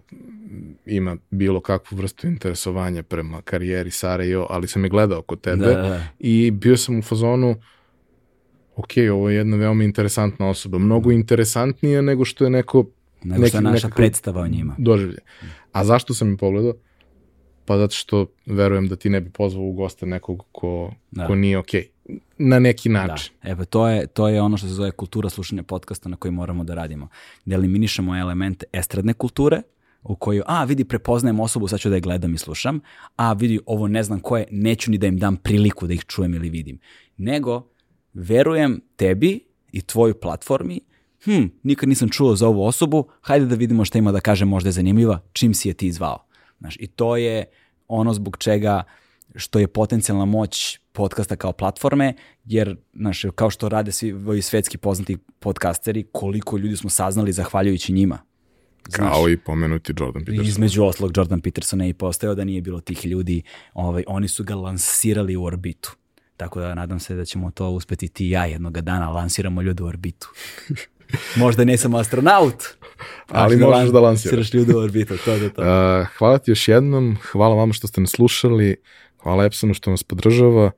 ima bilo kakvu vrstu interesovanja prema karijeri Sara i o, ali sam je gledao kod tebe da, da. i bio sam u fazonu ok, ovo je jedna veoma interesantna osoba, mnogo interesantnija nego što je neko nego neki, što je naša predstava o njima. Doživlje. A zašto sam je pogledao? Pa zato što verujem da ti ne bi pozvao u goste nekog ko, da. ko nije okej. Okay. Na neki da. način. Da. Evo, to je, to je ono što se zove kultura slušanja podcasta na koji moramo da radimo. Da eliminišemo elemente estradne kulture, u kojoj, a vidi, prepoznajem osobu, sad ću da je gledam i slušam, a vidi, ovo ne znam ko je, neću ni da im dam priliku da ih čujem ili vidim. Nego, verujem tebi i tvojoj platformi, hm, nikad nisam čuo za ovu osobu, hajde da vidimo šta ima da kaže, možda je zanimljiva, čim si je ti zvao. Znaš, I to je ono zbog čega što je potencijalna moć podcasta kao platforme, jer znaš, kao što rade svi ovi svetski poznati podcasteri, koliko ljudi smo saznali zahvaljujući njima. Znaš, kao i pomenuti Jordan Peterson. Između oslog Jordan Peterson je i postao da nije bilo tih ljudi, ovaj, oni su ga lansirali u orbitu. Tako da nadam se da ćemo to uspeti ti i ja jednoga dana lansiramo ljude u orbitu. (laughs) Možda nisam astronaut, ali da možeš da lansiraš (laughs) ljude u orbitu. To, to, to. Uh, (laughs) hvala ti još jednom, hvala vama što ste nas slušali, hvala Epsonu što nas podržava,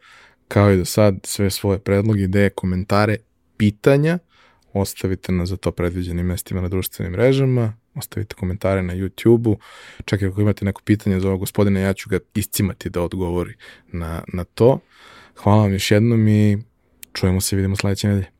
kao i do sad sve svoje predloge, ideje, komentare, pitanja, ostavite nas za to predviđenim mestima na društvenim mrežama, ostavite komentare na YouTube-u, čak i ako imate neko pitanje za ovog gospodina, ja ću ga iscimati da odgovori na, na to. Hvala vam još jednom i čujemo se i vidimo sledeće nedelje.